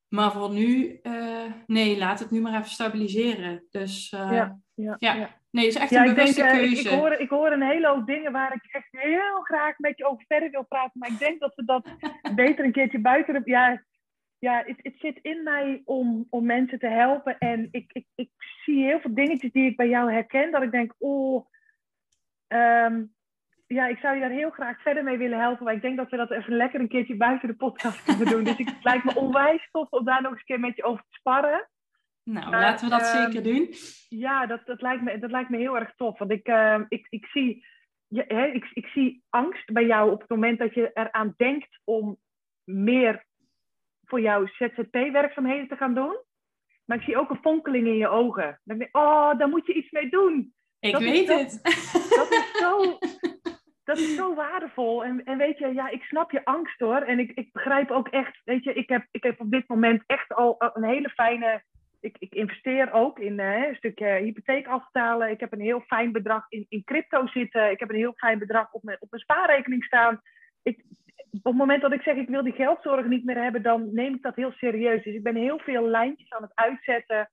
Maar voor nu, eh, nee, laat het nu maar even stabiliseren. Dus eh, Ja, ja, ja. nee, het is echt een denk, bewuste eh, ik, keuze. ik, hoor, ik hoor een hele hoop dingen waar ik echt heel graag met je over verder wil praten. Maar ik denk dat we dat beter een keertje buiten. Ja, ja het, het zit in mij om, om mensen te helpen. En ik, ik, ik zie heel veel dingetjes die ik bij jou herken. Dat ik denk, oh... ehm, ja, ik zou je daar heel graag verder mee willen helpen. Maar ik denk dat we dat even lekker een keertje buiten de podcast kunnen doen. Dus ik, het lijkt me onwijs tof om daar nog eens een keer met je over te sparren. Nou, laten we dat ehm, zeker doen. Ja, dat, dat, lijkt me, dat lijkt me heel erg tof. Want ik, eh, ik, ik, zie, ja, hè, ik, ik zie angst bij jou op het moment dat je eraan denkt om meer voor jouw ZZP-werkzaamheden te gaan doen. Maar ik zie ook een fonkeling in je ogen. Dan denk ik, oh, daar moet je iets mee doen. Ik dat is- weet dat- het. Dat is zo, dat is zo waardevol. En, en weet je, ja, ik snap je angst hoor. En ik, ik begrijp ook echt, weet je, ik heb, ik heb op dit moment echt al een hele fijne. Ik, ik investeer ook in eh, een stukje hypotheek afbetalen. Ik heb een heel fijn bedrag in, in crypto zitten. Ik heb een heel fijn bedrag op mijn, op mijn spaarrekening staan. Ik, op het moment dat ik zeg ik wil die geldzorgen niet meer hebben, dan neem ik dat heel serieus. Dus ik ben heel veel lijntjes aan het uitzetten.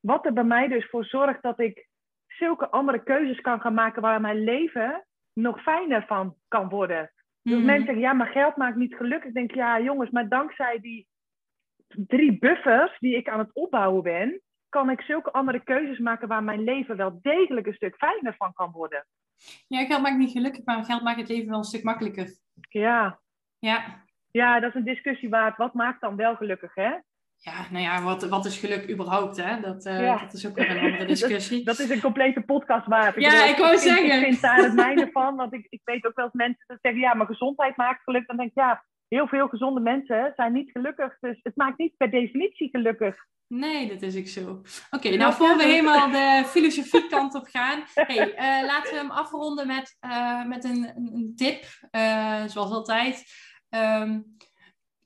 Wat er bij mij dus voor zorgt dat ik zulke andere keuzes kan gaan maken waar mijn leven nog fijner van kan worden. Dus Mhm. mensen zeggen, ja, maar geld maakt niet gelukkig. Ik denk, ja jongens, maar dankzij die drie buffers die ik aan het opbouwen ben, kan ik zulke andere keuzes maken waar mijn leven wel degelijk een stuk fijner van kan worden. Ja, geld maakt niet gelukkig, maar geld maakt het leven wel een stuk makkelijker. Ja, Ja, ja dat is een discussie waard. Wat maakt dan wel gelukkig, hè? Ja, nou ja, wat, wat is geluk überhaupt, hè? Dat, eh, Ja. dat is ook weer een andere discussie. Dat is een complete podcast waard. Ja, bedoel, ik wou zeggen. Ik vind daar het mijne van, want ik, ik weet ook wel eens mensen dat zeggen, ja, maar gezondheid maakt geluk. Dan denk ik, ja, heel veel gezonde mensen zijn niet gelukkig. Dus het maakt niet per definitie gelukkig. Nee, dat is ook zo. Oké, nou voor we helemaal de filosofie kant op gaan. Hey, uh, laten we hem afronden met, uh, met een, een tip, uh, zoals altijd. Um,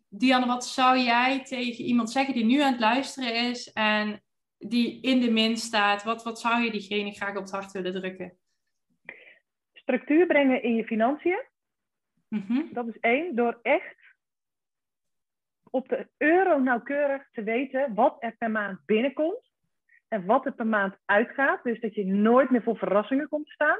Dianne, wat zou jij tegen iemand zeggen die nu aan het luisteren is en die in de min staat? Wat, wat zou je diegene graag op het hart willen drukken? Structuur brengen in je financiën. -hmm. Dat is één, door echt op de euro nauwkeurig te weten wat er per maand binnenkomt en wat er per maand uitgaat. Dus dat je nooit meer voor verrassingen komt staan.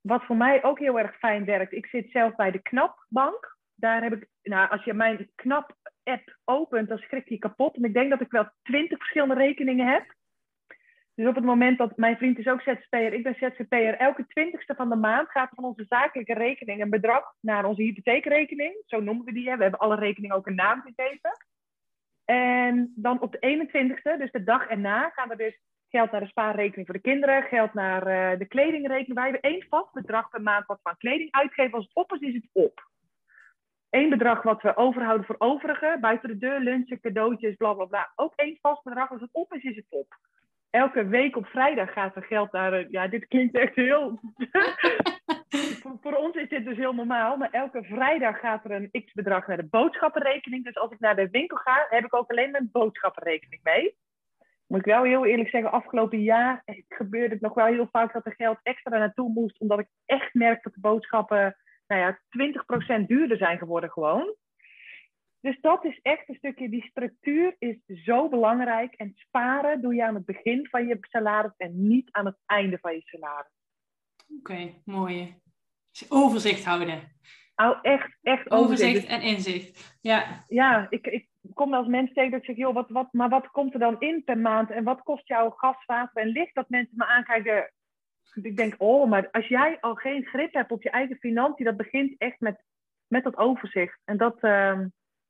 Wat voor mij ook heel erg fijn werkt, ik zit zelf bij de KNAP-bank. Daar heb ik, nou, als je mijn KNAP-app opent, dan schrik je kapot. En ik denk dat ik wel twintig verschillende rekeningen heb. Dus op het moment dat mijn vriend is ook ZZP'er, ik ben ZZP'er, elke twintigste van de maand gaat van onze zakelijke rekening een bedrag naar onze hypotheekrekening. Zo noemen we die. Hè. We hebben alle rekeningen ook een naam gegeven. En dan op de 21ste, dus de dag erna, gaan er dus geld naar de spaarrekening voor de kinderen, geld naar uh, de kledingrekening. Wij hebben één vast bedrag per maand wat we aan kleding uitgeven. Als het op is, is het op. Eén bedrag wat we overhouden voor overigen, buiten de deur, lunchen, cadeautjes, bla bla bla. Ook één vast bedrag. Als het op is, is het op elke week op vrijdag gaat er geld naar. Eh, ja, dit klinkt echt heel. voor, voor, ons is dit dus heel normaal. Maar elke vrijdag gaat er een x-bedrag naar de boodschappenrekening. Dus als ik naar de winkel ga, heb ik ook alleen mijn boodschappenrekening mee. Moet ik wel heel eerlijk zeggen, afgelopen jaar gebeurde het nog wel heel vaak dat er geld extra naartoe moest. Omdat ik echt merk dat de boodschappen nou ja, 20% duurder zijn geworden gewoon. Dus dat is echt een stukje, die structuur is zo belangrijk. En sparen doe je aan het begin van je salaris en niet aan het einde van je salaris. Oké, mooi. Dus overzicht houden. Nou, echt, echt overzicht. Overzicht en inzicht. Ja, ja ik, ik kom als mensen tegen dat ik zeg, joh, wat, wat, maar wat komt er dan in per maand? En wat kost jouw gas, water en licht? Dat mensen me aankijken. Ik denk, oh, maar als jij al geen grip hebt op je eigen financiën, dat begint echt met, met dat overzicht. En dat... Uh,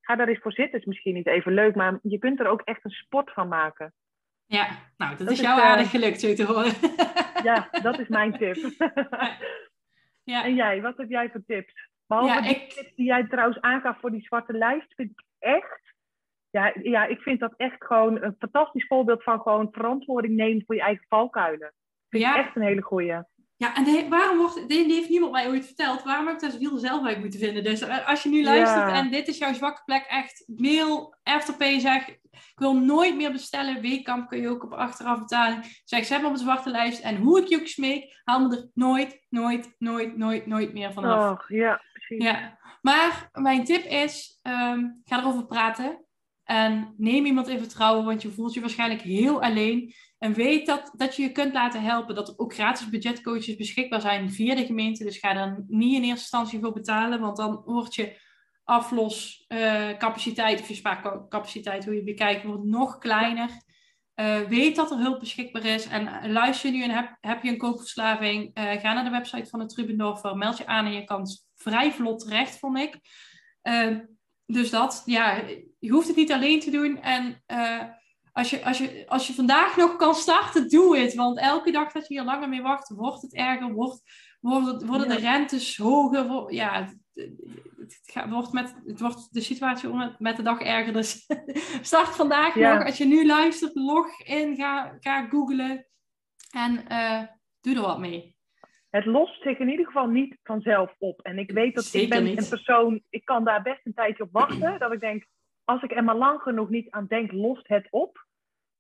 ga daar eens voor zitten. is misschien niet even leuk, maar je kunt er ook echt een sport van maken. Ja, nou, dat, is jou is, aardig gelukt, zo te horen. ja, dat is mijn tip. ja. En jij, wat heb jij voor tips? Behalve ja, ik... tips die jij trouwens aangaf voor die zwarte lijst, vind ik echt... Ja, ja, ik vind dat echt gewoon een fantastisch voorbeeld van gewoon verantwoording nemen voor je eigen valkuilen. Vind ja. ik echt een hele goeie. Ja, en waarom wordt, die heeft niemand mij ooit verteld, waarom heb ik dat wiel zelf uit moeten vinden? Dus eh, als je nu luistert en dit is jouw zwakke plek, echt mail Afterpay, zeg, ik wil nooit meer bestellen, Weekamp kun je ook op achteraf betalen. Zeg, zet me op een zwarte lijst en hoe ik je ook smeek, haal me er nooit, nooit, nooit, nooit, nooit meer vanaf. Oh, ja, precies. Ja. Maar mijn tip is, um, ga erover praten. En neem iemand in vertrouwen, want je voelt je waarschijnlijk heel alleen. En weet dat, dat je je kunt laten helpen. Dat er ook gratis budgetcoaches beschikbaar zijn via de gemeente. Dus ga er niet in eerste instantie voor betalen, want dan wordt je afloscapaciteit uh, of je spaarcapaciteit, hoe je bekijkt, wordt nog kleiner. Uh, weet dat er hulp beschikbaar is. En luister nu en heb, heb je een koopverslaving, uh, ga naar de website van de Trubendorfer, meld je aan en je kan vrij vlot terecht, vond ik. Dus dat, ja, je hoeft het niet alleen te doen. En uh, als, je, als, je, als je vandaag nog kan starten, doe het. Want elke dag dat je hier langer mee wacht, wordt het erger, wordt, wordt, worden de rentes hoger. ja, het, gaat, wordt met, het wordt de situatie met de dag erger. Dus start vandaag nog. Als je nu luistert, log in, ga, ga googlen en uh, doe er wat mee het lost zich in ieder geval niet vanzelf op. En ik weet dat ik ben een persoon, ik kan daar best een tijdje op wachten. Dat ik denk, als ik er maar lang genoeg niet aan denk, lost het op.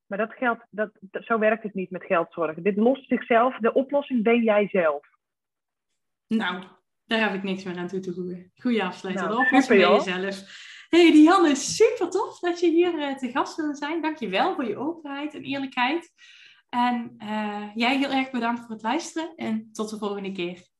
Maar dat geldt, dat, zo werkt het niet met geldzorgen. Dit lost zichzelf, de oplossing ben jij zelf. Nou, daar heb ik niks meer aan toe te voegen. Goeie afsluiting. Nou, oplossing ben jezelf. hey, Diane, super tof dat je hier uh, te gast wilde zijn. Dankjewel voor je openheid en eerlijkheid. En uh, jij heel erg bedankt voor het luisteren en tot de volgende keer.